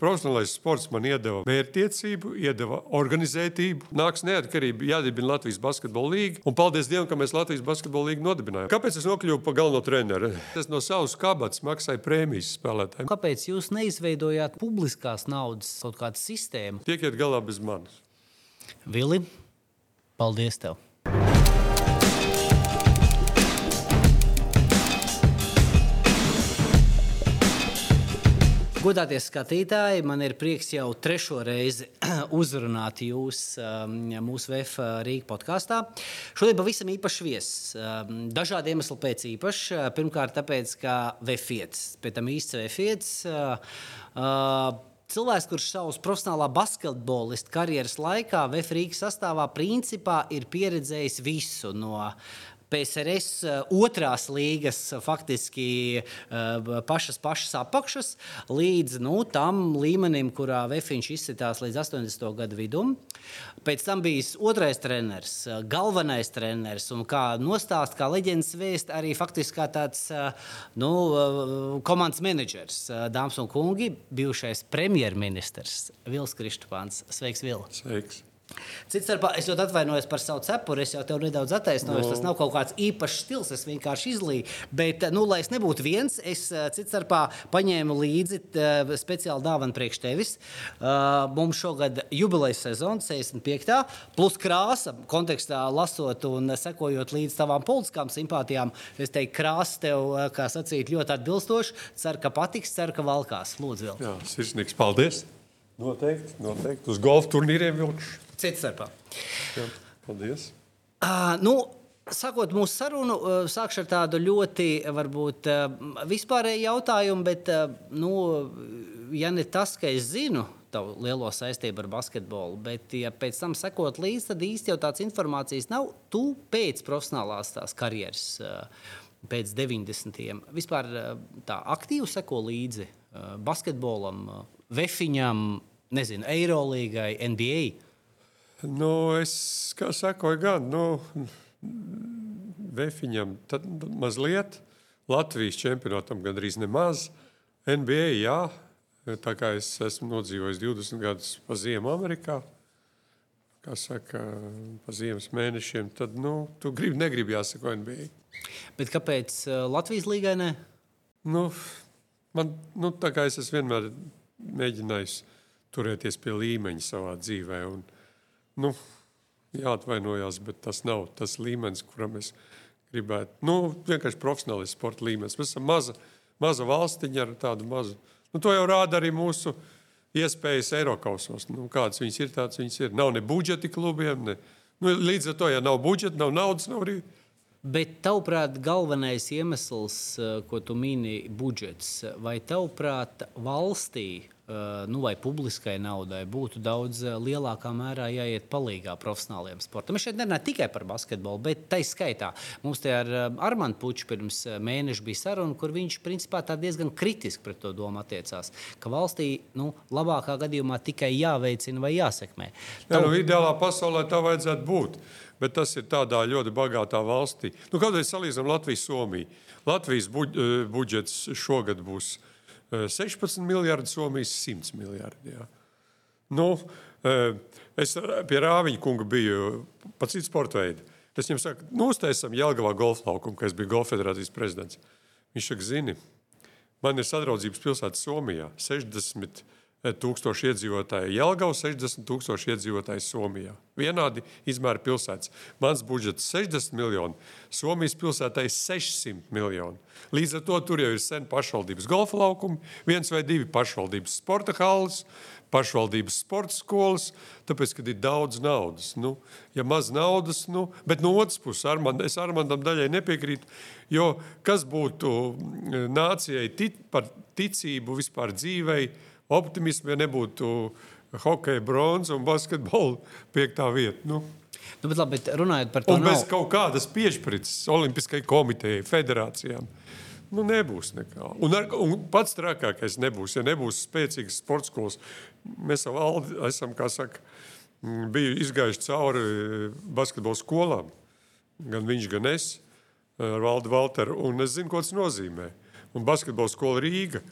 profesionālais sports man iedeva mērķtiecību, iedeva organizētību. Nāks neatkarība, jādibina Latvijas basketbola līga. Un paldies Dievam, ka mēs Latvijas basketbola līgu nodibinājām. Kāpēc es nokļuvu par galveno treneru? Es no savas kabatas maksāju prēmijas spēlētājiem. Kāpēc jūs neizveidojāt publiskās naudas kaut kādu sistēmu? Tiekiet galā bez manis. Vili, paldies tev! Godātie skatītāji, man ir prieks jau trešo reizi uzrunāt jūs um, mūsu VF Rīgas podkāstā. Šodien pavisam īpašs viesis. Um, dažādu iemeslu pēc īpašs. Pirmkārt, tāpēc, ka VF5, pēc tam īsts VF5. Uh, uh, Cilvēks, kurš savas profesionālā basketbolista karjeras laikā Vēfrīgas sastāvā principā ir pieredzējis visu no PSRS eh, otrās līgas, faktiski eh, pašas, pašas apakšas, līdz nu, tam līmenim, kurā Vēfiņš izsitās līdz 80. gadu vidum. Pēc tam bija otrais treneris, eh, galvenais treneris un kā nostāst, kā leģendas vēst, arī faktiski kā tāds nu, komandas menedžers. Dāmas un kungi, bijušais premjerministrs Vils Kristupāns. Sveiks, Vils! Sveiks! Cits starpā es ļoti atvainojos par savu cepuri. Es jau tev nedaudz attaisnoju. No. Tas nav kaut kāds īpašs stils, es vienkārši izlīju. Bet, nu, lai es nebūtu viens, es eh, cits starpā paņēmu līdzi uh, speciālu dāvanu priekš tevis. Uh, mums šogad jubilejas sezona, 65. plus krāsa, kontekstā lasot un sekojot līdz tavām politiskām simpātijām. Es teiktu, krāsa tev, kā sacīt, ļoti atbilstoši. Ceru, ka patiks, ceru, ka valkās. Lūdzu, vēl. Jā, sirsnīgs paldies! Noteikti, noteikti. Uz golfa turnīriem vilkšu. Cits starpā. Jā, paldies. Uh, nu, Sākot mūsu sarunu, sākšu ar tādu ļoti varbūt, vispārēju jautājumu, bet, nu, ja ne tas, ka es zinu tavu lielo saistību ar basketbolu, bet, ja pēc tam sekot līdzi, tad īsti jau tādas informācijas nav. Tu pēc profesionālās tās karjeras, pēc 90. vispār tā aktīvi seko līdzi basketbolam, vefiņam, nezinu, Eirolīgai, NBA. Nu, es kā sakoju, gan nu, Vēfiņam mazliet, Latvijas čempionātam gandrīz nemaz. NBA, jā, tā kā es esmu nodzīvojis 20 gadus pa ziemu Amerikā, kā saka, pa ziemas mēnešiem, tad nu, tu gribi, negribi jāsako NBA. Bet kāpēc uh, Latvijas līgai ne? Nu, man, nu, tā kā es vienmēr mēģinājis turēties pie līmeņa savā dzīvē. Un, uh, nu, jāatvainojas, bet tas nav tas līmenis, kuram es gribētu. Nu, vienkārši profesionāls sporta līmenis. Mēs esam maza, maza valstiņa ar tādu mazu. Nu, to jau rāda arī mūsu iespējas Eiropausos. Nu, kādas viņas ir, tādas viņas ir. Nav ne budžeti klubiem, ne. Nu, līdz ar to, ja nav budžeta, nav naudas, nav arī. Bet, tavuprāt, galvenais iemesls, eh, ko tu mini, ir budžets. Vai tavuprāt, valstī nu, vai publiskai naudai būtu daudz eh, lielākā mērā jāiet palīdzīgā profesionāliem sportam. Es šeit nerunāju tikai par basketbolu, bet tā izskaitā mums te ar eh, Armānu Puču pirms mēneša bija saruna, kur viņš principā diezgan kritiski pret to domu attiecās. Ka valstī nu, labākā gadījumā tikai jāveicina vai jāsekmē. Jā, nu, ideālā pasaulē tā vajadzētu būt. Bet tas ir tādā ļoti bagātā valstī. Nu, Kādreiz salīdzinām Latviju, Somiju. Latvijas budžets šogad būs 16 miljardi, Somijas 100 miljardi. Jā. Nu, es pie Rāviņa kunga biju pa citu sporta veidu. Es viņam saku, nu, uztaisam Jelgavā golfa laukumu, kad es biju Golfa federācijas prezidents. Viņš saka, zini, man ir sadraudzības pilsēta Somijā 60 tūkstoši iedzīvotāji Jelgavā, 60 tūkstoši iedzīvotāji Somijā. Vienādi izmēra pilsētas. Mans budžets 60 miljoni, Somijas pilsētai 600 miljoni. Līdz ar to tur jau ir sen pašvaldības golfa laukumi, viens vai divi pašvaldības sporta halles, pašvaldības sporta skolas, tāpēc, ka ir daudz naudas. Nu, ja maz naudas, nu, bet no otras puses, Armand, es Armandam daļai nepiekrītu, jo kas būtu nācijai tic, par ticību vispār dzīvei, optimismu, ja nebūtu hokeja bronzas un basketbola piektā vieta. Nu. Nu, bet, labi, bet runājot par to, un bez nav... kaut kādas piešķirtas Olimpiskajai komitejai, federācijām. Nu, nebūs nekā. Un, ar, un pats trakākais nebūs, ja nebūs spēcīgas sporta skolas. Mēs jau valdi, esam, kā saka, biju izgājuši cauri basketbola skolām. Gan viņš, gan es ar Valdu Valteru. Un es zinu, ko tas nozīmē. Un basketbola skola Rīga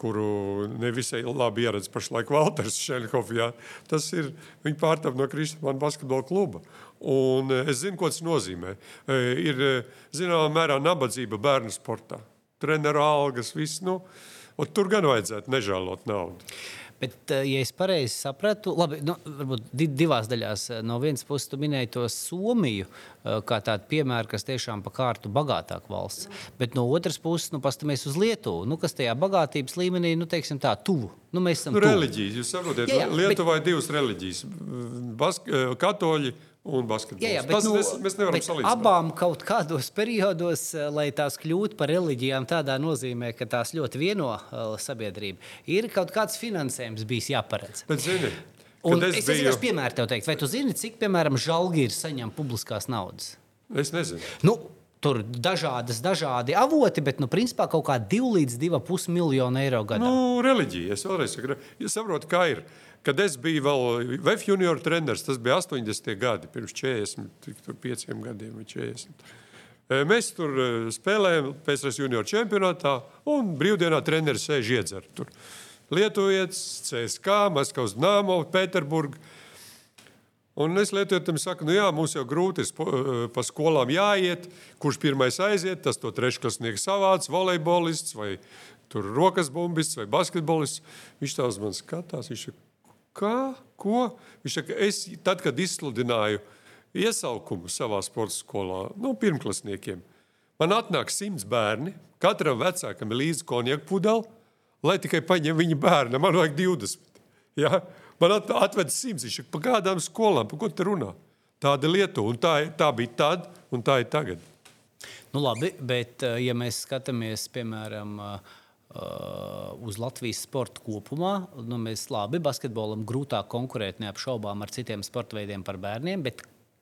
kuru nevisai labi ieradz pašlaik Walters Šenhofs. Ja. Tas ir viņa pārstāvja no Kristāna basketbola kluba. Un eh, es zinu, ko tas nozīmē. Eh, ir zināmā mērā nabadzība bērnu sportā. Treneru algas, viss. Nu, tur gan vajadzētu nežēlot naudu. Bet, eh, ja es pareizi sapratu, labi, nu, varbūt divās daļās. Eh, no vienas puses, tu minēji to Somiju eh, kā tādu piemēru, kas tiešām pa kārtu bagātāka valsts. Bet no otras puses, nu, paskatāmies uz Lietuvu, nu, kas tajā bagātības līmenī, nu, teiksim tā, tuvu. Nu, mēs esam nu, reliģijas. Jūs saprotat, Lietuvā bet... ir divas reliģijas - katoļi un basketbols. Jā, jā, bet, Tas, nu, mēs, mēs nevaram salīdzināt. Abām kaut kādos periodos, eh, lai tās kļūtu par reliģijām, tādā nozīmē, ka tās ļoti vieno uh, sabiedrību, ir kaut kāds finansējums bijis jāparedz. Bet, zini, Un es es biju... piemēru tev teikt, vai tu zini, cik, piemēram, Žalgiris saņem publiskās naudas? Es nezinu. Nu, Tur ir dažādas, dažādi avoti, bet, nu, principā kaut kā 2 līdz 2,5 miljonu eiro gadā. Nu, reliģija, es vēlreiz saku, jūs saprotat, kā ir. Uh, Kad es biju vēl VF junior treneris, tas bija 80. gadi, pirms 45 gadiem vai 40. E, mēs tur e, spēlējām PSRS junior čempionātā, un brīvdienā treneris sēž iedzer. Tur Lietuvietis, CSK, Maskavas Dāmo, Pēterburga. Un es lietotājiem saku, nu jā, mums jau grūti e, pa skolām jāiet. Kurš pirmais aiziet, tas to trešklasnieks savāds, volejbolists vai rokas bumbists vai basketbolists. Viņš tā uz mani skatās, viņš ir Kā? Ko? Viņš saka, es tad, kad izsludināju iesaukumu savā sporta skolā, nu, pirmklasniekiem, man atnāk simts bērni, katram vecākam ir līdzi konjaku pudeli, lai tikai paņem viņa bērnu. Man vajag 20. Ja? Man atved simts. Viņš saka, pa kādām skolām, pa ko tu runā? Tāda Lietuva, un tā, tā bija tad, un tā ir tagad. Nu, labi, bet eh, ja mēs skatāmies, piemēram, uh, uz Latvijas sporta kopumā. Nu, mēs labi, basketbolam grūtāk konkurēt neapšaubām ar citiem sporta veidiem par bērniem,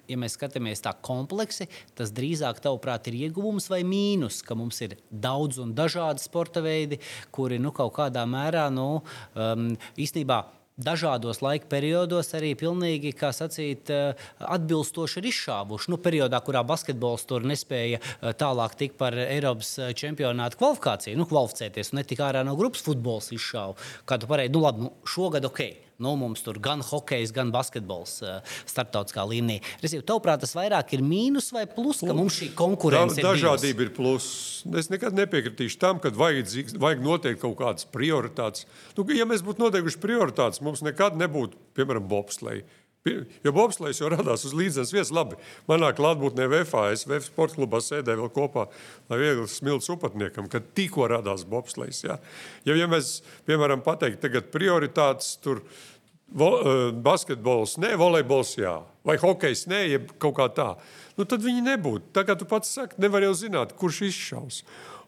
ja mēs skatāmies tā kompleksi, tas drīzāk, tavuprāt, ir ieguvums vai mīnus, ka mums ir daudz un dažādi sporta veidi, kuri nu, kaut kādā mērā nu, um, īstenībā dažādos laika periodos arī pilnīgi, kā sacīt, eh, atbilstoši ir izšāvuši. Nu, periodā, kurā basketbols tur nespēja eh, tālāk tikt par Eiropas eh, čempionāta kvalifikāciju, nu, kvalificēties un netika ārā no grupas futbols izšāva. Kā tu pareizi, nu labi, nu, šogad ok. Nu, mums tur gan hokejs, gan basketbols uh, starptautiskā līmenī. Tavuprāt, tas vairāk ir mīnus vai plus, ka mums šī konkurence da, ir. Dažādība ir plus. Es nekad nepiekritīšu tam, ka vajag, vajag noteikt kaut kādas prioritātes. Nu, ja mēs būtu noteikuši prioritātes, mums nekad nebūtu, piemēram, bobsleja. Jo bobslēgs jau radās uz līdzenas vietas. Labi, manā klātbūtnē VFA, es VF sporta klubā sēdēju vēl kopā, lai viegli smilts upatniekam, kad tikko radās bobslēgs. Ja? ja, ja mēs, piemēram, pateikt, tagad prioritātes tur vo, uh, basketbols, ne volejbols, jā, vai hokejs, ne, ja kaut kā tā, nu tad viņi nebūtu. Kā tu pats saki, nevar jau zināt, kurš izšaus.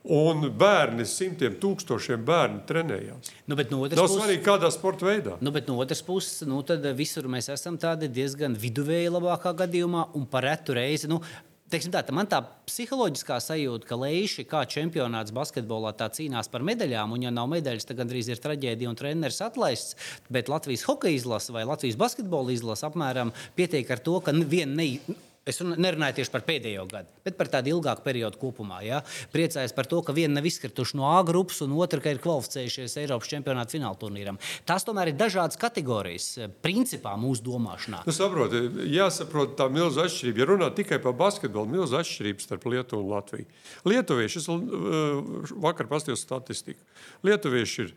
Un bērni, simtiem tūkstošiem bērnu trenējās. Nu, no Nav puses, svarīgi, kādā sporta veidā. Nu, no otras puses, nu, visur mēs esam diezgan viduvēji, labākā gadījumā, un par retu reizi. Nu, Teiksim tā, man tā psiholoģiskā sajūta, ka Leiši kā čempionāts basketbolā tā cīnās par medaļām, un ja nav medaļas, tad gandrīz ir traģēdija un treneris atlaists. Bet Latvijas hokeja izlase vai Latvijas basketbola izlase apmēram pietiek ar to, ka viena ne, Es nerunāju tieši par pēdējo gadu, bet par tādu ilgāku periodu kopumā. Ja? Priecājos par to, ka viena nav izkrituši no A grupas, un otra ir kvalificējušies Eiropas čempionāta fināla turnīram. Tās tomēr ir dažādas kategorijas, principā mūsu domāšanā. Nu, saproti, jāsaprot tā milzu atšķirība. Ja runā tikai par basketbolu, milzu atšķirība starp Lietuvu un Latviju. Lietuvieši, es uh, vakar paskatījos statistiku, Lietuvieši ir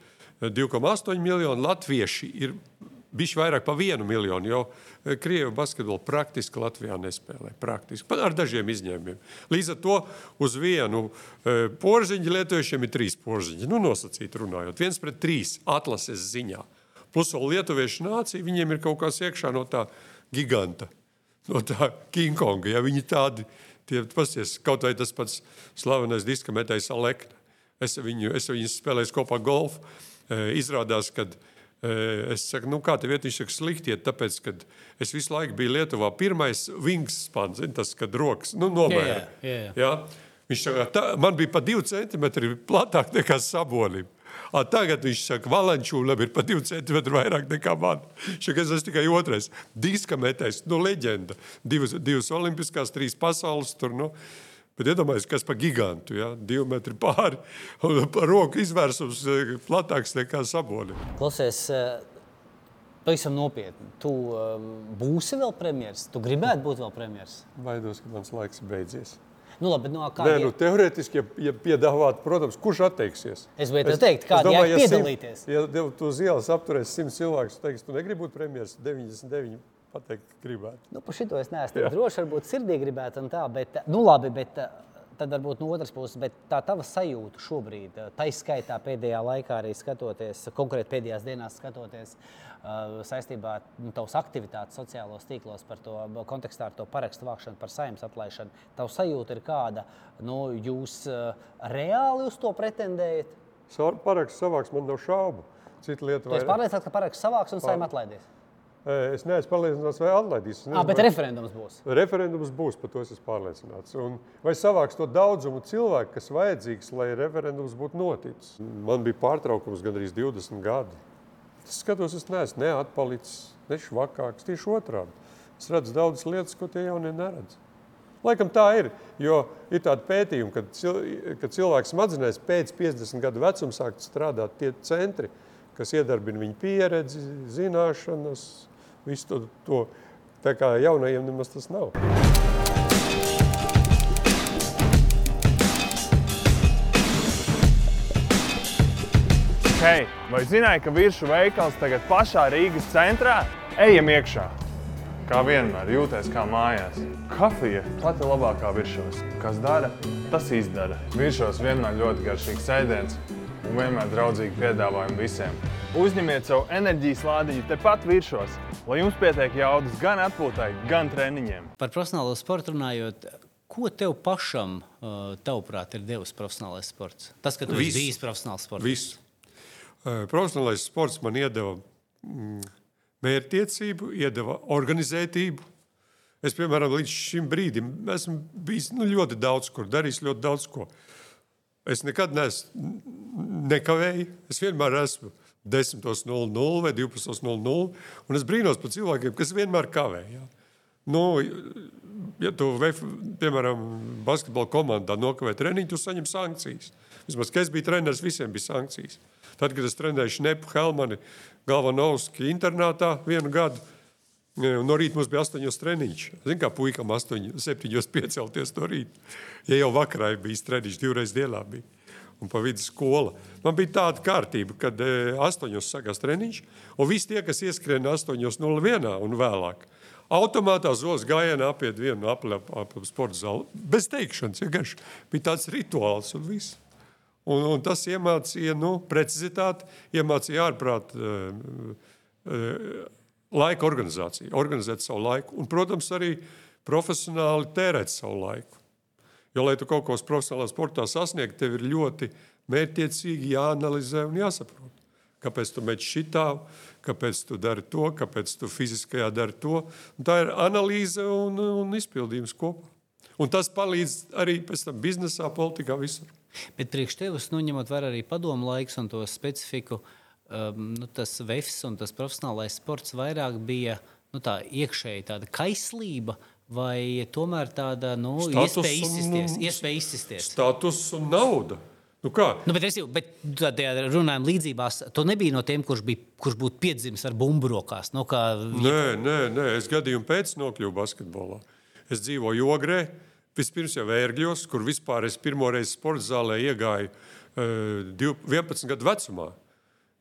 2,8 miljoni, Latvieši ir bijuši vairāk par vienu miljonu. Jo eh, Krievija basketbolu praktiski Latvijā nespēlē. Praktiski, ar dažiem izņēmumiem. Līdz ar to uz vienu e, porziņu lietuviešiem ir trīs porziņi. Nu, nosacīti runājot, viens pret trīs atlases ziņā. Plus vēl lietuviešu nācija, viņiem ir kaut kas iekšā no tā giganta, no tā Kingkonga. Ja viņi tādi, tie, pasies, kaut vai tas pats slavenais diska metējs Alekna. Es viņu, es viņu spēlēju kopā golfu. E, izrādās, ka Es saku, nu, kā tev iet? Viņš saka, slikti iet, tāpēc, ka es visu laiku biju Lietuvā. Pirmais wingspans, tas, kad rokas nu, nomēra. Yeah, yeah. Ja? Viņš saka, tā, man bija pa divi centimetri platāk nekā sabonim. A, tagad viņš saka, Valančūlam ir pa divi centimetri vairāk nekā man. Šeit es esmu tikai otrais. Diska metējs, nu, leģenda. Divas, divas olimpiskās, trīs pasaules tur. Nu. Bet iedomājieties, kas par gigantu, ja? divi metri pāri un par roku izvērsums eh, platāks nekā saboni. Klausies, eh, pavisam nopietni. Tu um, būsi vēl premjerministrs? Tu gribētu būt vēl premjerministrs? Baidos, ka mans laiks beidzies. Nu, labi, no Nē, nu, teorētiski, ja, ja piedāvātu, protams, kurš atteiksies? Es gribēju teikt, kāda ir piedalīties. Simt, ja tu uz ielas apturēsi simt cilvēkus, teiks, tu negribi būt premjerministrs, 99 pateikt, gribētu. Nu, par šito es neesmu drošs, varbūt sirdī gribētu un tā, bet, nu labi, bet tad varbūt no otras puses, bet tā tava sajūta šobrīd, tā izskaitā pēdējā laikā arī skatoties, konkrēti pēdējās dienās skatoties, Uh, saistībā ar nu, tavas aktivitātes sociālos tīklos par to kontekstā ar to parakstu vākšanu, par saimnes atlaišanu. Tavs sajūta ir kāda, nu, jūs reāli uz to pretendējat? Parakstu savāks man nav šaubu. Cita lieta. Tu esi pārliecināts, ka parakstu savāks un saimnes atlaidīs? Es neesmu pārliecināts, vai atlaidīs. Ah, bet referendums būs. Referendums būs, par to es esmu pārliecināts. Un vai savāks to daudzumu cilvēku, kas vajadzīgs, lai referendums būtu noticis? Man bija pārtraukums gandrīz 20 gadi. Es skatos, es neesmu neatpalicis, ne švakāks, tieši otrādi. Es redzu daudzas lietas, ko tie jaunie neredz. Laikam tā ir, jo ir tāda pētījuma, ka, cil, ka cilvēks smadzenēs pēc 50 gadu vecuma sāk strādāt tie centri, kas iedarbina viņa pieredzi, zināšanas, visu to, to. Tā kā jaunajiem nemaz tas nav. Hei, vai zināji, ka virsmu veikals tagad pašā Rīgas centrā? Ejam iekšā! Kā vienmēr, jūties kā mājās. Kafija pati labākā virsmas. Kas dara, tas izdara. Virsmas vienmēr ļoti garšīgs ēdiens un vienmēr draudzīgi piedāvājumi visiem. Uzņemiet savu enerģijas lādiņu tepat virsmas, lai jums pietiek jaudas gan atpūtai, gan treniņiem. Par profesionālo sportu runājot, Ko tev pašam, tavuprāt, ir devis profesionālais sports? Tas, ka tu Viss. esi bijis profesionāls sports. Viss. Profesionālais sports man iedeva mm, mērķtiecību, iedeva organizētību. Es, piemēram, līdz šim brīdim esmu bijis nu, ļoti daudz kur, darījis ļoti daudz ko. Es nekad neesmu nekavējis. Es vienmēr esmu 10.00 vai 12.00. Un es brīnos par cilvēkiem, kas vienmēr kavē. Nu, ja tu, piemēram, basketbola komandā nokavē treniņu, tu saņem sankcijas. Vismaz, kad es biju treneris, visiem bija sankcijas. Tad, kad es trenēju Šnepu Helmani Galvanovski internātā vienu gadu, No rīta mums bija astoņos treniņš. Ziniet, kā puikam astoņi, septiņos piecelties no rīta. Ja jau vakarā bija treniņš, divreiz dienā bija. Un pa vidu skola. Man bija tāda kārtība, ka e, astoņos sākās treniņš, un visi tie, kas ieskrien astoņos nulle vienā un vēlāk, automātā zos gājienā apiet vienu apli ap sporta zāli. Bez teikšanas, ja garš. Bija tāds rituāls un viss. Un, un tas iemācīja nu, precizitāti, iemācīja ārprāt uh, uh, laika organizāciju, organizēt savu laiku. Un, protams, arī profesionāli tērēt savu laiku. Jo, lai tu kaut ko profesionālā sportā sasniegtu, tev ir ļoti mērķiecīgi jāanalizē un jāsaprot. Kāpēc tu mēģini šitā, kāpēc tu dari to, kāpēc tu fiziskajā dari to. Un tā ir analīze un, un izpildījums kopā. Un tas palīdz arī biznesā, politikā, visur. Bet priekš tevis, nu, ņemot vērā arī padomu laiks un to specifiku, um, nu, tas vefs un tas profesionālais sports vairāk bija nu, tā iekšēji tāda kaislība. Vai tomēr tāda nu, iespēja izsisties, iespēja izsisties? Status un nauda. Nu kā? nu, bet es jau tādā runājumā līdzībās, tu nebija no tiem, kurš, bija, kurš būtu piedzimis ar bumbu rokās. Nu, kā... Nē, nē, nē, es gadījumu pēc nokļuvu basketbolā. Es dzīvoju Ogrē, Vispirms jau ērgļos, kur vispār es pirmoreiz sporta zālē iegāju uh, 11 gadu vecumā.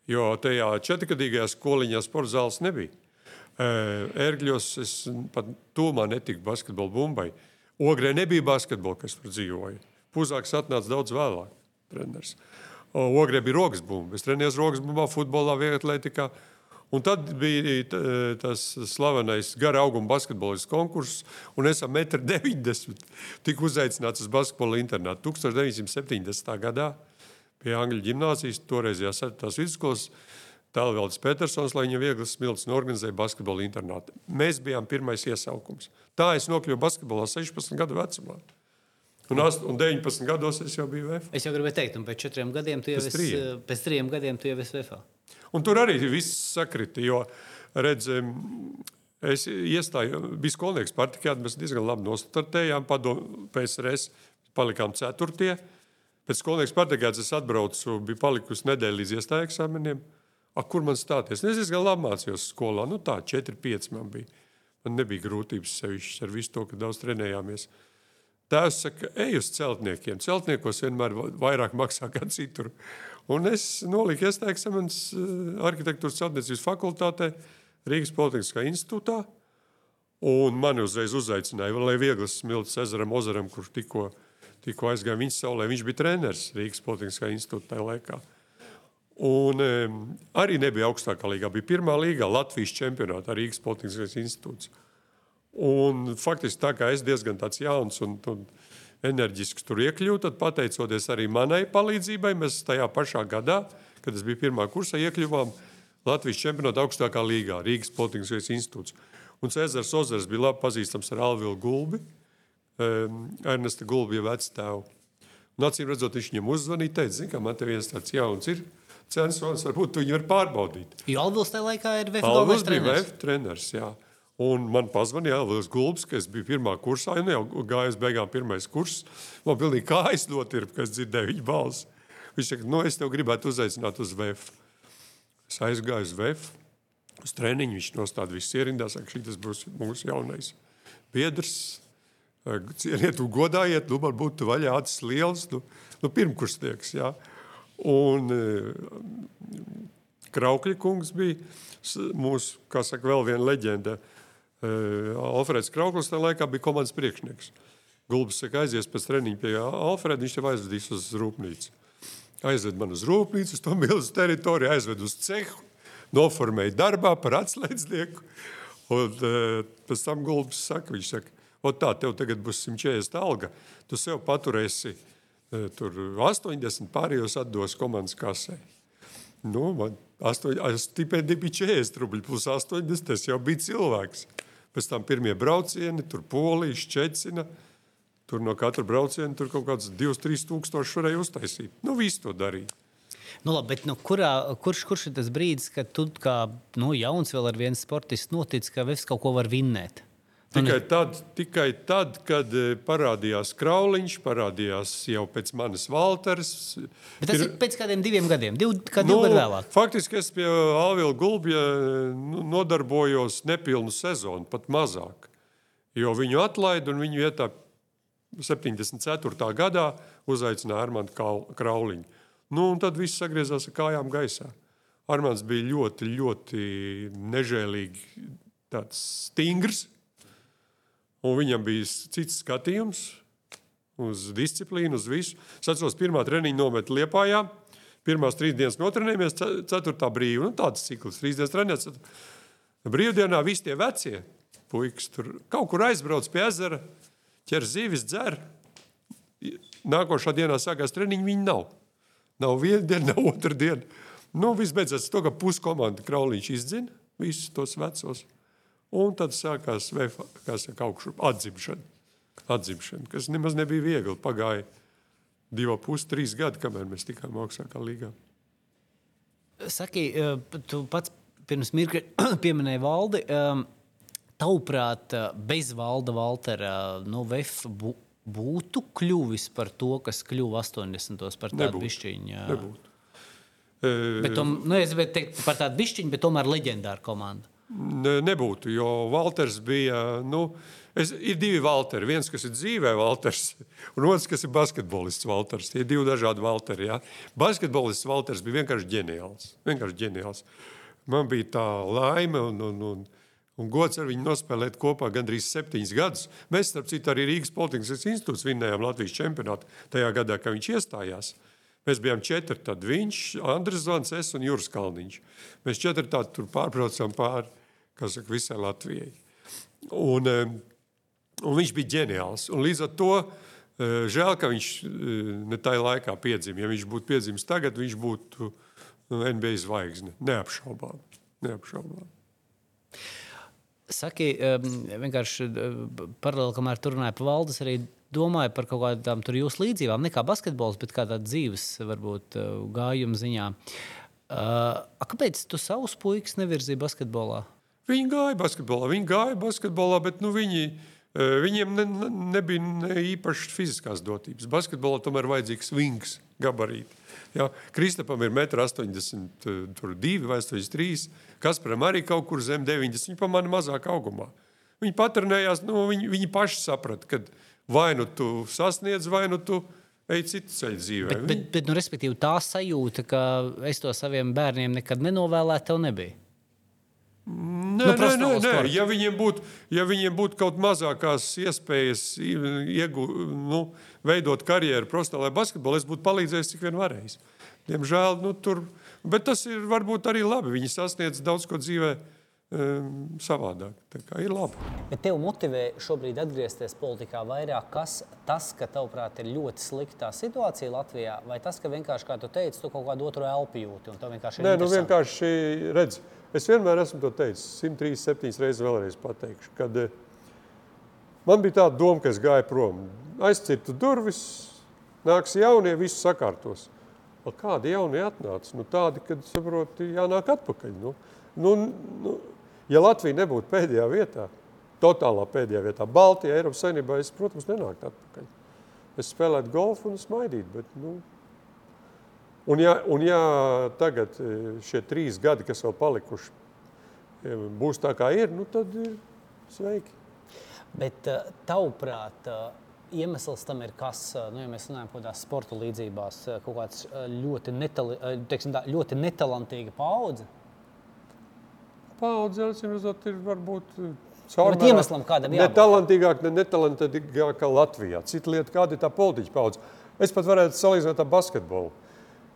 Jo tajā četrgadīgajā skoliņā sporta zāles nebija. Ērgļos es pat tūmā netiku basketbola bumbai. Ogrē nebija basketbola, kas tur dzīvoja. Puzāks atnāca daudz vēlāk. Treneris. Ogrē bija rokas bumba. Es trenējos rokas bumbā, futbolā, vieglatlētikā. Un tad bija tas slavenais gara auguma basketbola konkurss, un es ar 1,90 m tiku uzaicināts uz basketbola internātu 1970. gadā pie Angļu gimnāzijas, toreizējās tās vidusskolas. Tālvēlds Petersons, lai viņam viegli smilts un organizēja basketbola internātu. Mēs bijām pirmais iesaukums. Tā es nokļuvu basketbolā 16 gadu vecumā. Un, 8, un 19 gados es jau biju VF. Es jau gribēju teikt, un pēc četriem gadiem tu jau esi, pēc trim gadiem tu jau esi VF. Un tur arī viss sakrita. Jo, redz, es iestāju, biju skolnieks partijā, mēs diezgan labi nostartējām padomu PSRS. palikām ceturtie. Pēc skolnieks pateikts, es atbraucu, bija palikusi nedēļa līdz iestāju eksāmeniem. A, kur man stāties? Nu, es diezgan labi mācījos skolā. Nu, tā, 4, 5 man bija. Man nebija grūtības sevišķi ar visu to, ka daudz trenējāmies. Tēvs saka, ej uz celtniekiem. Celtniekos vienmēr vairāk maksā kā citur. Un es noliku iestāju eksāmenus eh, arhitektūras celtniecības fakultātē Rīgas Politiskā institūtā. Un mani uzreiz uzaicināja, lai vieglas smilts ezeram, ozaram, kur tikko, tikko aizgāja viņa saulē. Viņš bija treneris Rīgas Politiskā institūtā tajā laikā. Un um, arī nebija augstākā līgā, bija pirmā līgā Latvijas čempionātā Rīgas Politiskais institūts. Un faktiski tā kā es diezgan tāds jauns un, un enerģisks tur iekļuvu, tad pateicoties arī manai palīdzībai, mēs tajā pašā gadā, kad es biju pirmā kursā, iekļuvām Latvijas čempionāta augstākā līgā, Rīgas Politiskais institūts. Un Cēzars Ozers bija labi pazīstams ar Alvilu Gulbi, um, Ernesta Gulbi jau vecstāvu. Un acīm redzot, viņš viņam uzvanīja, teica, zini, ka man te viens tāds jauns ir censors, varbūt tu viņu var pārbaudīt. Jo Alvils tajā laikā ir VF Alvils bija. VF treneris, jā. Un man pazvanīja Alvils Gulbs, ka es biju pirmā kursā, un jau gāju uz beigām pirmais kurs. Man pilnīgi kājas notirpa, kad es dzirdēju viņa balsi. Viņš saka, no es tev gribētu uzaicināt uz VF. Es aizgāju uz VF uz treniņu. Viņš nostāda visus ierindā, saka, šis būs mūsu jaunais biedrs. Cieniet, un godājiet, nu, man būtu vaļā acis liels, nu, nu pirmkursnieks. Jā. Un Kraukļa kungs bija mūsu, kā saka, vēl viena leģenda. Alfreds Krauklis tajā laikā bija komandas priekšnieks. Gulbis saka, aizies pēc treniņa pie Alfreda, viņš tev aizvedīs uz rūpnīcu. Aizved man uz rūpnīcu, uz to milzu teritoriju, aizved uz cehu, noformēja darbā par atslēdznieku. Un uh, pēc tam Gulbis saka, viņš saka, o tā, tev tagad būs 140 alga, tu sev paturēsi uh, tur 80, pārējos atdos komandas kasē. Nu, man 8, stipendija bija 40 rubļi plus 80, tas jau bija cilvēks. Pēc tam pirmie braucieni, tur Polija, Šķecina, tur no katra brauciena tur kaut kāds 2-3 tūkstoši varēja uztaisīt. Nu, viss to darīja. Nu, labi, bet, nu, kurā, kurš, kurš ir tas brīdis, kad tu kā nu, jauns vēl ar vienu sportistu notic, ka es kaut ko varu vinnēt? Tikai tad, tikai tad, kad parādījās Krauliņš, parādījās jau pēc manis Valters. Bet tas ir, ir pēc kādiem diviem gadiem, div, kā divi nu, gadi vēlāk. Faktiski es pie Alvila Gulbja nu, nodarbojos nepilnu sezonu, pat mazāk. Jo viņu atlaida un viņu vietā 74. gadā uzaicināja Armānu Krauliņu. Nu, un tad viss sagriezās ar kājām gaisā. Armāns bija ļoti, ļoti nežēlīgi stingrs. Un viņam bija cits skatījums uz disciplīnu, uz visu. Es atceros, pirmā treniņa nometā Liepājā. Pirmās trīs dienas notrenējāmies, ceturtā brīvā. Nu, tāds cikls, trīs dienas treniņš. Brīvdienā visi tie vecie puikas tur kaut kur aizbrauc pie ezera, ķer zivis, dzer. Nākošā dienā sākās treniņš, viņi nav. Nav viena diena, nav otra diena. Nu, viss beidzās to, ka puskomanda Kraulīņš izdzina visus tos vecos. Un tad sākās saka, augšu, atzimšana, atzimšana, kas nemaz nebija viegli. Pagāja divi, pus, trīs gadi, kamēr mēs tikām augstākā līgā. Saki, tu pats pirms mirkļa pieminēji valdi. Tavuprāt, bez valda Valtera nu, VF būtu kļuvis par to, kas kļuva 80. par tādu pišķiņu. Nebūtu. Bet, tom, nu, es gribēju teikt par tādu pišķiņu, bet tomēr leģendāru komandu. Ne, nebūtu, jo Walters bija. Nu, es, ir divi Walteri. Viens, kas ir dzīvē, Walters, un otrs, kas ir basketbolists Walters. Tie ir divi dažādi Walteri. Ja? Basketbolists Walters bija vienkārši ģeniāls. Vienkārši ģeniāls. Man bija tā laime un, un, un, un gods ar viņu nospēlēt kopā gandrīz septiņus gadus. Mēs, starp citu, arī Rīgas Politikas institūts vinnējām Latvijas čempionātu tajā gadā, kad viņš iestājās. Mēs bijām četri. Tad viņš, Andris Zvans, es un Juris Kalniņš. Mēs četri tādi tur pārbraucām pāri saka, visai Latvijai. Un, un viņš bija ģeniāls. Un līdz ar to žēl, ka viņš ne tajā laikā piedzima. Ja viņš būtu piedzimis tagad, viņš būtu NBA zvaigzne. Neapšaubām. Neapšaubām. Saki, vienkārši paralēli, kamēr tur runāja par valdes, arī domāju par kaut kādām tur jūsu līdzībām, ne kā basketbols, bet kā tāda dzīves, varbūt gājuma ziņā. Uh, kāpēc tu savus puikas nevirzīji basketbolā? Viņi gāja basketbolā, viņi gāja basketbolā, bet nu, viņi Viņiem ne, nebija ne īpaši fiziskās dotības. Basketbolā tomēr vajadzīgs vings, gabarīti. Ja, Kristapam ir 1,82 vai 83 Kasparam arī kaut kur zem 90. Viņi pamana mazāk augumā. Viņi patrenējās, nu, viņi, viņi paši saprata, ka vai nu tu sasniedz, vai nu tu ej citu ceļu dzīvē. Bet, bet, bet nu, respektīvi, tā sajūta, ka es to saviem bērniem nekad nenovēlētu, tev nebija. Nē, nu, nē, nē, nē. Ja viņiem būtu ja viņiem būt kaut mazākās iespējas iegu, nu, veidot karjeru profesionālajā basketbolā, es būtu palīdzējis, cik vien varējis. Diemžēl nu, tur, bet tas ir varbūt arī labi. Viņi sasniedz daudz ko dzīvē um, savādāk. Tā kā ir labi. Bet tev motivē šobrīd atgriezties politikā vairāk kas, tas, ka tavuprāt ir ļoti slikta situācija Latvijā, vai tas, ka vienkārši, kā tu teici, tu kaut kādu otru elpu jūti un tev vienkārši ir Nē, nu vienkārši redz. Es vienmēr esmu to teicis, 137 reizes vēlreiz pateikšu, kad eh, man bija tāda doma, ka es gāju prom. Aizcirtu durvis, nāks jaunie, visu sakārtos. Vēl kādi jaunie atnāca? Nu, tādi, kad saproti, jānāk atpakaļ. Nu, nu, nu, ja Latvija nebūtu pēdējā vietā, totālā pēdējā vietā, Baltijā, Eiropas Savienībā, es, protams, nenāktu atpakaļ. Es spēlētu golfu un smaidītu, bet, nu, Un ja, un ja tagad e, šie trīs gadi, kas vēl palikuši, e, būs tā kā ir, nu tad ir sveiki. Bet e, tavuprāt, iemesls tam ir kas, nu, ja mēs runājam par tādām sporta līdzībās, kaut kāds ļoti, netali, teiksim, tā, ļoti netalantīga paudze? Paudze, acīm redzot, ir varbūt caurmērā iemeslam kādam jābūt. Netalantīgāk, ne netalantīgāk kā Latvijā. Cita lieta, kāda ir tā politiķa paudze. Es pat varētu salīdzināt ar basketbolu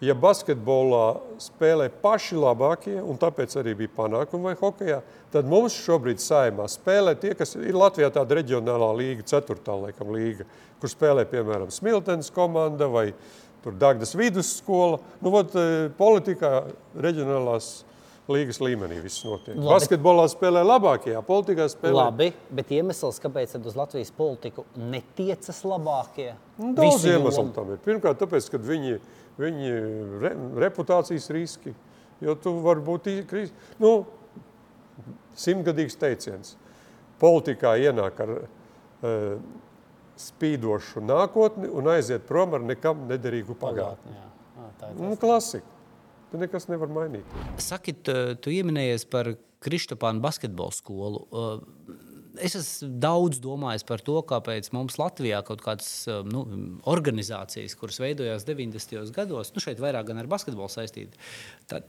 ja basketbolā spēlē paši labākie, un tāpēc arī bija panākumi vai hokeja, tad mums šobrīd saimā spēlē tie, kas ir Latvijā tāda reģionālā līga, ceturtā laikam līga, kur spēlē, piemēram, Smiltenes komanda vai tur Dagdas vidusskola. Nu, vot, e, politikā reģionālās līgas līmenī viss notiek. Labi. Basketbolā spēlē labākajā, politikā spēlē. Labi, bet iemesls, kāpēc uz Latvijas politiku netiecas labākie? Nu, daudz iemeslu tam ir. Pirmkārt, tāpēc, ka viņi ir viņi re, reputācijas riski. Jo tu vari būt nu, simtgadīgs teiciens. Politikā ienāk ar uh, spīdošu nākotni un aiziet prom ar nekam nederīgu pagātni. Nu, klasika. Tu nekas nevar mainīt. Saki, tu, tu ieminējies par Kristopānu basketbolu skolu. Uh, es esmu daudz domājis par to, kāpēc mums Latvijā kaut kādas um, nu, organizācijas, kuras veidojās 90. gados, nu šeit vairāk gan ar basketbolu saistīti, tad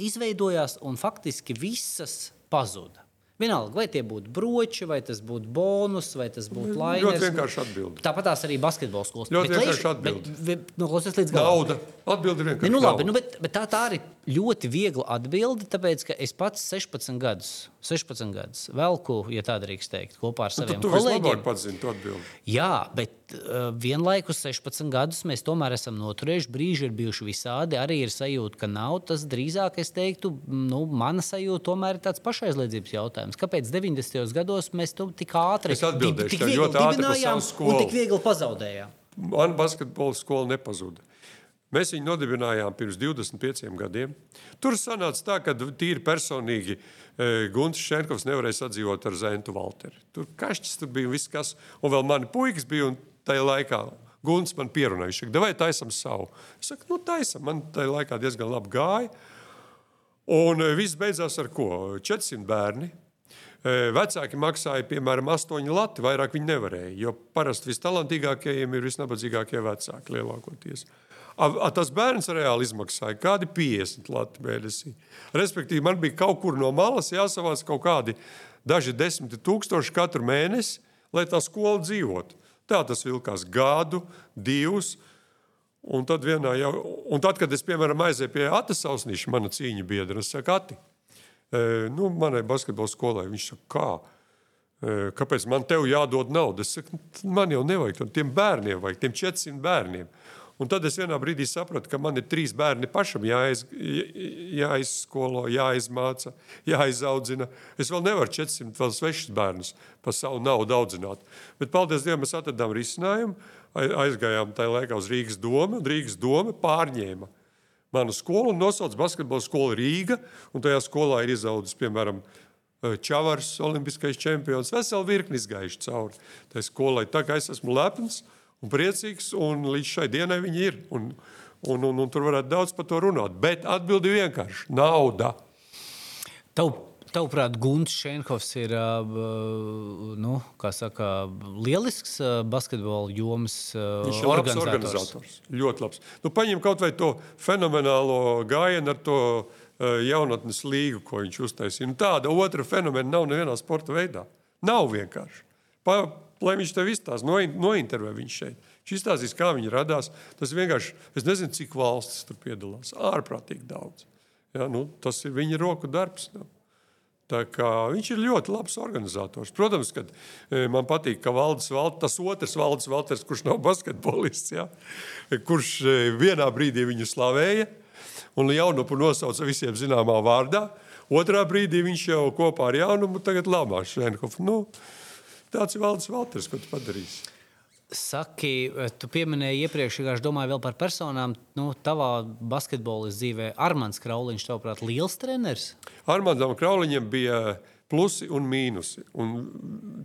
izveidojās un faktiski visas pazuda. Vienalga, vai tie būtu broči, vai tas būtu bonus, vai tas būtu laimīgs. Ļoti vienkārši atbildēt. Tāpat tās arī basketbola skolas. Ļoti bet, vienkārši atbildēt. Nu, līdz galam. Nauda. Atbildi vienkārši. Ne, nu, labi, nu, bet, bet tā, tā arī ļoti viegli atbildi, tāpēc, ka es pats 16 gadus, 16 gadus velku, ja tā drīkst teikt, kopā ar nu, saviem nu, kolēģiem. Tu pats zini to atbildi. Jā, bet uh, vienlaikus 16 gadus mēs tomēr esam noturējuši. Brīži ir bijuši visādi. Arī ir sajūta, ka nav tas drīzāk, es teiktu, nu, mana sajūta tomēr ir tāds pašaizliedzības jautājums. Kāpēc 90. gados mēs to tik ātri, tik, tik viegli dibinājām un tik viegli pazaudējām? Man basketbola skola nepazuda. Mēs viņu nodibinājām pirms 25 gadiem. Tur sanāca tā, ka tīri personīgi e, Gunts Šenkovs nevarēja sadzīvot ar Zentu Valteri. Tur kašķis, tur bija viss kas, un vēl mani puikas bija, un tajā laikā Gunts man pierunāja, viņš saka, vai taisam savu. Es saku, nu taisam, man tajā laikā diezgan labi gāja. Un e, viss beidzās ar ko? 400 bērni. E, vecāki maksāja, piemēram, 8 lati, vairāk viņi nevarēja, jo parasti vistalantīgākajiem ir visnabadzīgākie vecāki lielākoties. A, tas bērns reāli izmaksāja kādi 50 lati mēnesī. Respektīvi, man bija kaut kur no malas jāsavāc kaut kādi daži desmit tūkstoši katru mēnesi, lai tā skola dzīvotu. Tā tas vilkās gadu, divus. Un tad, jau, un tad, kad es, piemēram, aizēju pie Atas Sausnīša, mana cīņa biedra, es saku, Ati, e, nu, manai basketbola skolai, viņš saka, kā? E, kāpēc man tev jādod naudu? Es saku, man jau nevajag, tiem bērniem vajag, tiem 400 bērniem. Un tad es vienā brīdī sapratu, ka man ir trīs bērni pašam jāiz, jāizskolo, jāizmāca, jāizaudzina. Es vēl nevaru 400 vēl svešus bērnus par savu naudu audzināt. Bet, paldies Dievam, mēs atradām risinājumu. Aizgājām tajā laikā uz Rīgas domu, un Rīgas doma pārņēma manu skolu un nosauca basketbola skolu Rīga. Tajā skolā ir izaudzis, piemēram, Čavars, olimpiskais čempions, veseli virkni izgājuši cauri tai skolai. Tā kā es esmu lepns un priecīgs, un līdz šai dienai viņi ir. Un, un, un, un tur varētu daudz par to runāt. Bet atbildi vienkārši - nauda. Tav, tavuprāt, Gunts Šenhovs ir nu, saka, lielisks basketbola jomas Viņš ir labs organizators. Ļoti labs. Nu, paņem kaut vai to fenomenālo gājienu ar to jaunatnes līgu, ko viņš uztaisīja. Nu, tāda otra fenomena nav nevienā sporta veidā. Nav vienkārši. Pa, lai viņš tev izstāsta, no, nointervē viņš šeit. Viņš izstāstīs, kā viņi radās. Tas vienkārši, es nezinu, cik valstis tur piedalās. Ārprātīgi daudz. Ja, nu, tas ir viņa roku darbs. Nu. Viņš ir ļoti labs organizators. Protams, ka e, man patīk, ka Valdis Valters, tas otrs Valdis Valters, kurš nav basketbolists, ja, kurš e, vienā brīdī viņu slavēja un jaunumu nosauca visiem zināmā vārdā. Otrā brīdī viņš jau kopā ar jaunumu tagad lamā Šenhofu. Nu, tāds ir Valdis Valters, ko tu padarīsi. Saki, tu pieminēji iepriekš, ka es domāju vēl par personām. Nu, tavā basketbola dzīvē Armāns Krauliņš, tavuprāt, liels treneris? Armānam Krauliņam bija plusi un mīnusi. Un,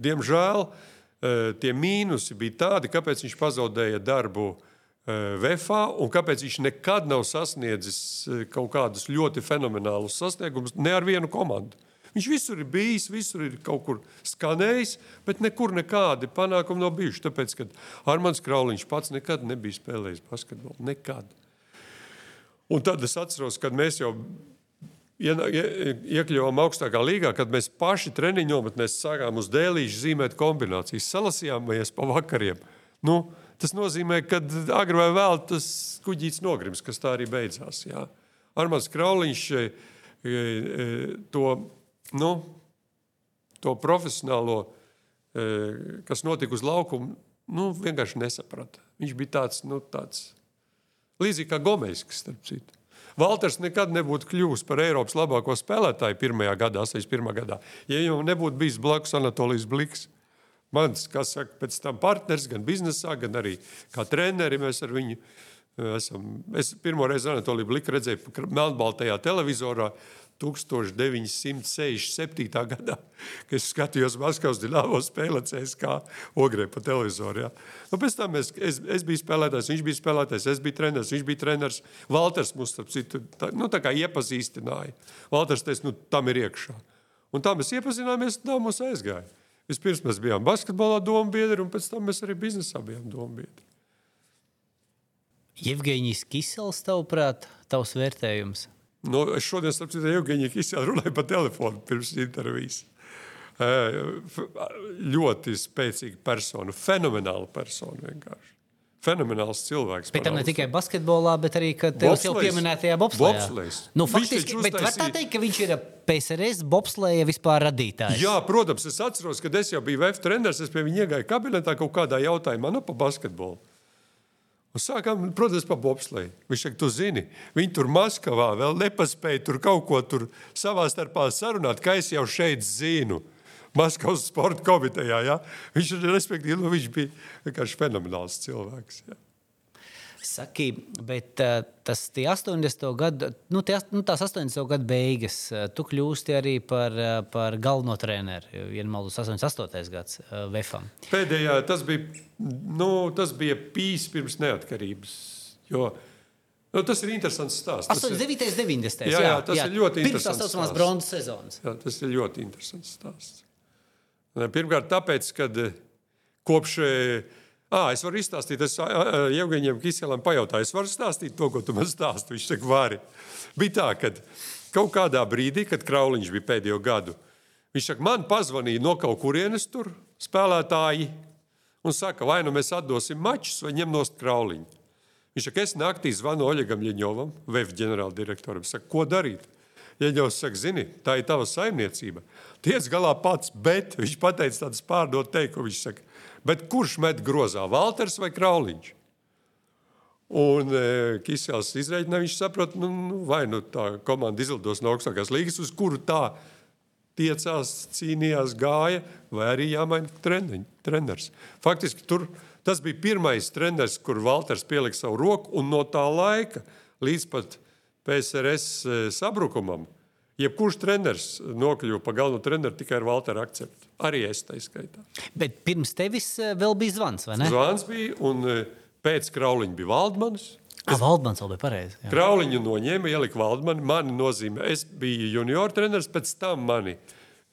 diemžēl eh, tie mīnusi bija tādi, kāpēc viņš pazaudēja darbu eh, VFā un kāpēc viņš nekad nav sasniedzis eh, kaut kādus ļoti fenomenālus sasniegumus ne ar vienu komandu. Viņš visur ir bijis, visur ir kaut kur skanējis, bet nekur nekādi panākumi nav bijuši. Tāpēc, kad Armāns Krauliņš pats nekad nebija spēlējis basketbolu. Nekad. Un tad es atceros, kad mēs jau iekļuvām augstākā līgā, kad mēs paši treniņu nometnēs sākām uz dēlīšu zīmēt kombinācijas, salasījāmies pa vakariem. Nu, tas nozīmē, ka agri vai vēl tas kuģītis nogrims, kas tā arī beidzās. Jā. Armāns Krauliņš e, e, to nu, to profesionālo, e, kas notika uz laukuma, nu, vienkārši nesaprata. Viņš bija tāds, nu, tāds līdzīgs kā Gomejs, starp citu. Valters nekad nebūtu kļuvis par Eiropas labāko spēlētāju pirmajā gadā, 81. gadā, ja viņam nebūtu bijis blakus Anatolijas Bliks. Mans, kas saka, pēc tam partners gan biznesā, gan arī kā treneri mēs ar viņu e, esam. Es pirmo reizi Anatoliju Bliku redzēju Melnbaltajā televizorā 1967. gadā, kad es skatījos Maskavas dīnāmo spēli CSK Ogrē pa televizoru. Ja. Nu, pēc tam es, es, es biju spēlētājs, viņš bija spēlētājs, es biju treneris, viņš bija treneris. Valters mums, starp citu, tā, nu, tā kā iepazīstināja. Valters teica, nu, tam ir iekšā. Un tā mēs iepazināmies, tā mums aizgāja. Vispirms mēs bijām basketbolā domu biedri, un pēc tam mēs arī biznesā bijām domu biedri. Jevgeņijs Kisels, tavuprāt, tavs vērtējums? Nu, es šodien, starp citu, Evgenija Kisela runāju pa telefonu pirms intervijas. Ļoti spēcīga persona, fenomenāla persona vienkārši. Fenomenāls cilvēks. Bet tam ne tikai basketbolā, bet arī tevis jau pieminētajā bobslēgā. Nu, faktiski, bet var tā teikt, ka viņš ir PSRS bobslēja vispār radītājs. Jā, protams, es atceros, kad es jau biju VF treneris, es pie viņa iegāju kabinetā kaut kādā jautājumā, nu, pa basketbolu. Un sākām, protams, par bobsleju. Viņš saka, tu zini, viņi tur Maskavā vēl nepaspēja tur kaut ko tur savā starpā sarunāt, ka es jau šeit zinu. Maskavas sporta komitejā. Ja? Viņš, respektīvi, nu, viņš bija vienkārši fenomenāls cilvēks. Ja? Saki, bet uh, tas 80. gadu, nu, tie, nu, tās 80. gadu beigas, uh, tu kļūsti arī par, uh, par galveno treneru. Nemaldos, 88. gads VFam. Pēdējā tas bija, nu, tas bija pīs pirms neatkarības. Jo, Nu, tas ir interesants stāsts. 89. un 90. Jā, jā, tas jā. ir ļoti interesants. Pirms tās saucamās bronzas sezonas. Jā, tas ir ļoti interesants stāsts. Pirmkārt, tāpēc, ka kopš À, es varu izstāstīt, es Jevgeņiem Kiselam pajautāju, es varu stāstīt to, ko tu man stāsti. Viņš saka, vari. Bija tā, ka kaut kādā brīdī, kad Krauliņš bija pēdējo gadu, viņš saka, man pazvanīja no kaut kurienes tur spēlētāji un saka, vai nu mēs atdosim mačus vai ņem nost Krauliņu. Viņš saka, es naktī zvanu Oļegam Ļņovam, VF ģenerāldirektoram, saka, ko darīt? Ieņos saka, zini, tā ir tava saimniecība. Tiec galā pats, bet viņš pateica tādu pārdot teikumu. Viņš saka, Bet kurš met grozā, Valters vai Krauliņš? Un e, Kisels izreikināja, viņš saprot, nu, nu, vai nu tā komanda izlidos no augstākās līgas, uz kuru tā tiecās, cīnījās, gāja, vai arī jāmaina treniņ, treneris. Faktiski tur tas bija pirmais treneris, kur Valters pielika savu roku, un no tā laika līdz pat PSRS e, sabrukumam Jebkurš treneris nokļuva pa galveno treneru tikai ar Walteru akceptu. Arī es tā skaitā. Bet pirms tevis eh, vēl bija zvans, vai ne? Zvans bija, un eh, pēc Krauliņa bija Valdmanis. Ah, Valdmans vēl bija pareizi. Krauliņu noņēma, ielika Valdmani. Mani nozīmē, es biju junior treneris, pēc tam mani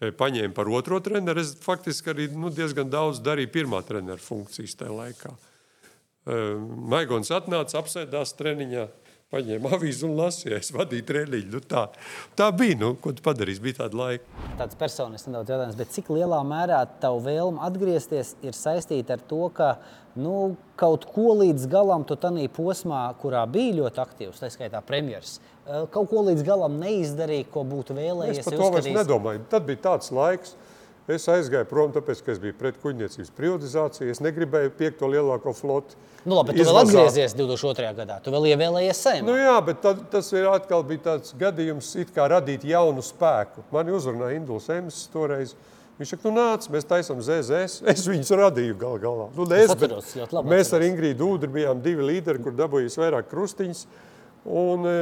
paņēma par otro treneru. Es faktiski arī nu, diezgan daudz darīju pirmā trenera funkcijas tajā laikā. Maigons atnāca, apsēdās treniņā, paņēma avīzi un lasīja. Es vadīju treniņu. Nu, tā, tā bija, nu, ko tu padarīsi, bija tāda laika. Tāds personisks nedaudz jautājums, bet cik lielā mērā tavu vēlmu atgriezties ir saistīta ar to, ka nu, kaut ko līdz galam tu tajā posmā, kurā bija ļoti aktīvs, tā skaitā premjeras, eh, kaut ko līdz galam neizdarīja, ko būtu vēlējies. Es par to vairs nedomāju. Tad bija tāds laiks. Es aizgāju prom, tāpēc, ka es biju pret kuģniecības privatizāciju. Es negribēju piekt to lielāko floti. Nu, labi, bet tu vēl Izvazāt. atgriezies 2002. gadā. Tu vēl ievēlējies saimā. Nu, jā, bet tad, tas ir atkal bija tāds gadījums, it kā radīt jaunu spēku. Mani uzrunāja Induls Emis toreiz. Viņš saka, nu nāc, mēs taisām ZZS. Es viņus radīju gal galā. Nu, ne es, atceros, labi mēs ar atceros. Ingrīdu Udri bijām divi līderi, kur dabūjīs vairāk krustiņas un e,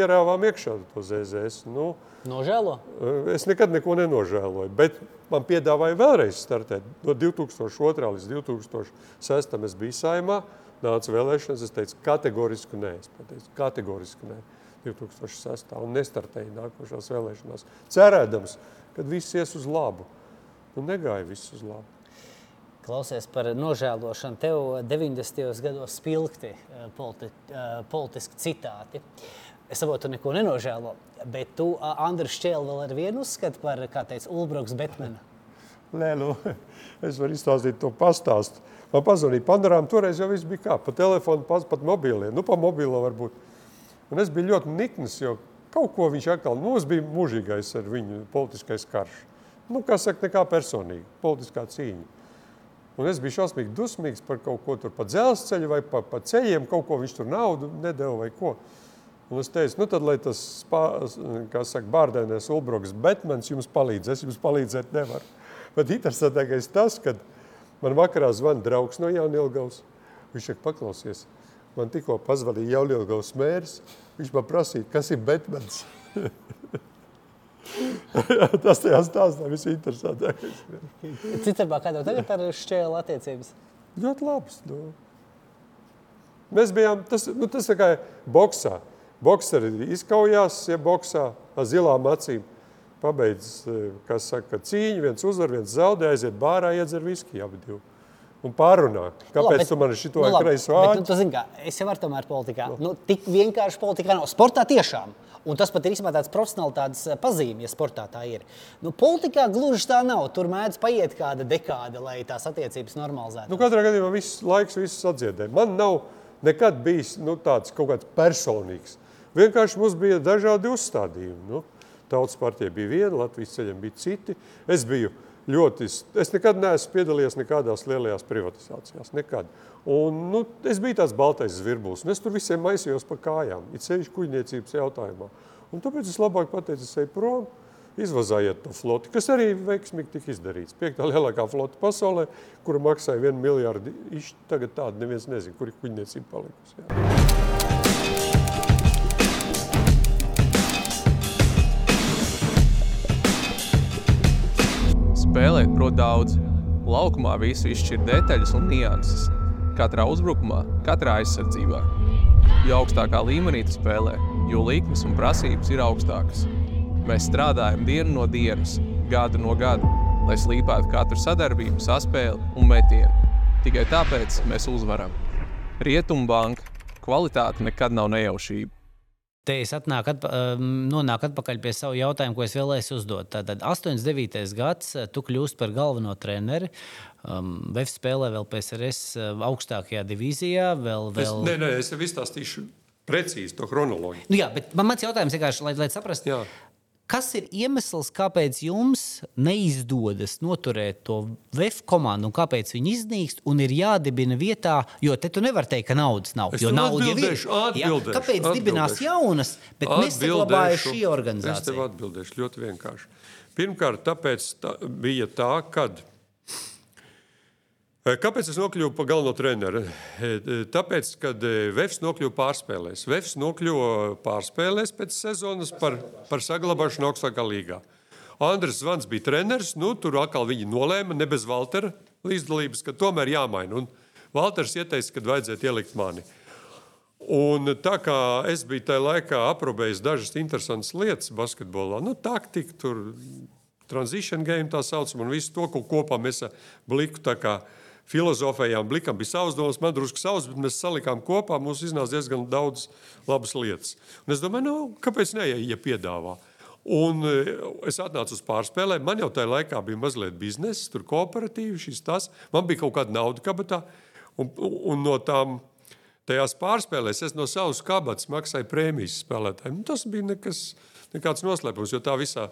ierāvām iekšā to ZZS. Nu, Nožēlo. e, es nekad neko nenožēloju, bet man piedāvāja vēlreiz startēt. No 2002. līdz 2006. es biju saimā, nāca vēlēšanas, es teicu kategoriski nē. Es pateicu kategoriski nē. 2006. un nestartēju nākošās vēlēšanās, cerēdams, ka viss ies uz labu. Nu, negāja viss uz labu. Klausies par nožēlošanu. Tev 90. gados spilgti eh, politi, eh, politiski citāti. Es saprotu, tu neko nenožēlo, bet tu, Andris Čēlis, vēl ar vienu uzskati par, kā teica Ulbruks, Betmenu. Nē, nu, es varu izstāstīt to pastāstu. Man pazvanīja panorāma, toreiz jau viss bija kā pa telefonu, pat, pat mobiliem, nu pa mobilo varbūt. Un es biju ļoti nikns, jo kaut ko viņš atkal, nu, mums bija mūžīgais ar viņu politiskais karš. Nu, kā saka, nekā personīgi, politiskā cīņa. Un es biju šausmīgi dusmīgs par kaut ko tur pa dzelzceļu vai pa, pa ceļiem, kaut ko viņš tur naudu nedeva vai ko. Un es teicu, nu tad, lai tas, spā- kā saka, bārdēnēs Ulbroks Betmans jums palīdz, es jums palīdzēt nevaru. Bet interesantākais tas, kad man vakarā zvana draugs no Jaunielgavas. Viņš saka, paklausies, man tikko pazvanīja Jaunielgavas mērs, viņš man prasīja, kas ir Betmans. tas tajā stāstā viss interesantākais. Citādi, kā tev tagad ar Čēlu attiecības? Ļoti labs. Nu. Mēs bijām, tas, nu, tas tā kā boxā. Bokseri izkaujās, ja boxā ar zilām acīm. Pabeidz, eh, kas saka, cīņu, viens uzvar, viens zaudē, aiziet bārā, iedzer viski abi divi. Un pārunā, kāpēc tu man šito nu, labi, kreiso āķi? nu, tu zini, kā, es jau varu tomēr politikā. Nu, tik vienkārši politikā nav. Sportā tiešām. Un tas pat ir īstenībā tāds profesionāls pazīme, ja sportā tā ir. Nu, politikā gluži tā nav. Tur mēdz paiet kāda dekāde, lai tās attiecības normalizētu. Nu, katrā gadījumā viss laiks, viss atdziedē. Man nav nekad bijis nu, tāds kaut kāds personīgs. Vienkārši mums bija dažādi uzstādījumi. Nu, Tautas partija bija viena, Latvijas ceļiem bija citi. Es biju ļoti, es nekad neesmu piedalījies nekādās lielajās privatizācijās. Nekad. Un, nu, es biju tāds baltais zvirbulis, un es tur visiem maisījos pa kājām, it sevišķi kuģniecības jautājumā. Un tāpēc es labāk pateicu, es eju prom, izvazājiet to floti, kas arī veiksmīgi tika izdarīts. Piektā lielākā flota pasaulē, kura maksāja vienu miljardu. Tagad tāda neviens nezina, kur ir kuģniecība palikusi. Jā. Spēlēt prot daudz. Laukumā visu izšķir detaļas un nianses. Katrā uzbrukumā, katrā aizsardzībā. Jo augstākā līmenī tu spēlē, jo likmes un prasības ir augstākas. Mēs strādājam dienu no dienas, gadu no gada, lai slīpētu katru sadarbību, saspēli un metienu. Tikai tāpēc mēs uzvaram. Rietumbanka kvalitāte nekad nav nejaušība. Te es atnāku, atpa, um, nonāku atpakaļ pie savu jautājumu, ko es vēlējos uzdot. Tātad 89. gads, uh, tu kļūsi par galveno treneri. Um, VF spēlē vēl PSRS uh, augstākajā divīzijā. Vēl, Es, vēl... nē, nē, es jau izstāstīšu precīzi to chronoloģiju. Nu, jā, bet man mans jautājums vienkārši, lai, lai saprastu. Kas ir iemesls, kāpēc jums neizdodas noturēt to VF komandu un kāpēc viņi iznīkst un ir jādibina vietā, jo te tu nevari teikt, ka naudas nav. Es jo nauda jau ir. atbildēšu, Kāpēc dibinās atbildēšu. jaunas, bet nesaglabāja šī Es tev organizācija? atbildēšu ļoti vienkārši. Pirmkārt, tāpēc tā bija tā, ka Kāpēc es nokļuvu par galveno treneru? Tāpēc, kad Vēfs nokļuva pārspēlēs. Vēfs nokļuva pārspēlēs pēc sezonas par, par saglabāšanu augstākā līgā. Andris Zvans bija treneris, nu, tur atkal viņi nolēma, ne bez Valtera līdzdalības, ka tomēr jāmaina. Un Valters ieteica, ka vajadzētu ielikt mani. Un tā kā es biju tajā laikā aprobējis dažas interesantas lietas basketbolā, nu, taktika, tur transition game tā saucam, un visu to, ko kopā mēs ar Bliku tā kā filozofējām. Blikam bija savs domas, man drusku savs, bet mēs salikām kopā, mums iznāca diezgan daudz labas lietas. Un es domāju, nu, kāpēc ne, ja, piedāvā? Un es atnācu uz pārspēlēm. Man jau tajā laikā bija mazliet biznesa, tur kooperatīvi, šis tas. Man bija kaut kāda nauda kabatā. Un, un no tām tajās pārspēlēs es no savas kabatas maksāju prēmijas spēlētājiem. Nu, tas bija nekas, nekāds noslēpums, jo tā visā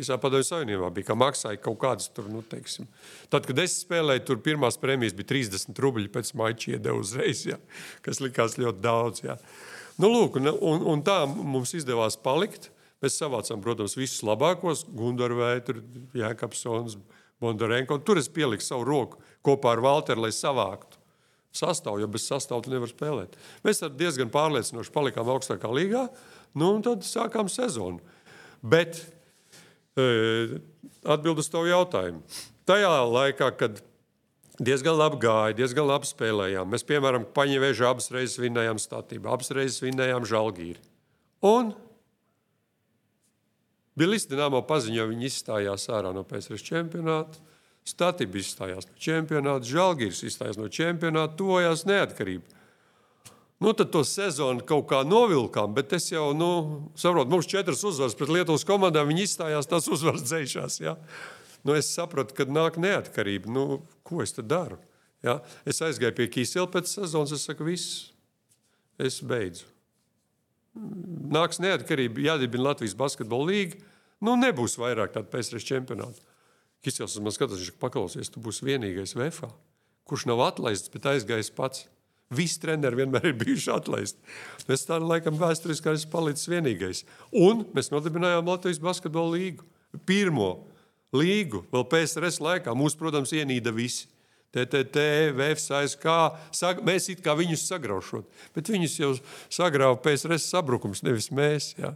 Visā padomju savienībā bija, ka maksāja kaut kādas tur, nu, teiksim. Tad, kad es spēlēju, tur pirmās prēmijas bija 30 rubļi pēc mača iedeva uzreiz, jā, kas likās ļoti daudz. Jā. Nu, lūk, un, un, un tā mums izdevās palikt. Mēs savācām, protams, visus labākos, Gunārs Vētru, Jēkabsons, Bondarenko. Tur es pieliku savu roku kopā ar Valteru, lai savāktu sastāvu, jo bez sastāvā tu nevari spēlēt. Mēs diezgan pārliecinoši palikām augstākā līgā, nu, un tad sākām sezonu. Bet Atbildu uz tavu jautājumu. Tajā laikā, kad diezgan labi gāja, diezgan labi spēlējām, mēs, piemēram, paņēmām abas reizes vinnējām statību, abas reizes vinnējām žēlgīri. Un Bilis Dienāmo paziņoja, viņi izstājās ārā no PSRS čempionāta. Statība izstājās no čempionāta, Žēlgīrs izstājās no čempionāta, tojās neatkarība. Nu, tad to sezonu kaut kā novilkām, bet es jau nu, saprotu, mums četras uzvaras pret Lietuvas komandām, viņi izstājās tās uzvaras dzēšās. Ja? Nu, es sapratu, kad nāk neatkarība. Nu, ko es tad daru? Ja? Es aizgāju pie Kīsela pēc sezonas, es saku, viss, es beidzu. Nāks neatkarība, jādibina Latvijas basketbola līga. Nu, nebūs vairāk tādu PSRS čempionātu. Kīsels man skatās, viņš paklausies, tu būsi vienīgais VFA, kurš nav atlaists, bet aizgājis pats. Visi treneri vienmēr ir bijuši atlaisti. Es tādu laikam vēsturiski esmu palicis vienīgais. Un mēs nodibinājām Latvijas basketbola līgu. Pirmo līgu, vēl PSRS laikā. Mūs, protams, ienīda visi. TTT, VFSK, mēs it kā viņus sagraušot, bet viņus jau sagrauja PSRS sabrukums, nevis mēs. Jā.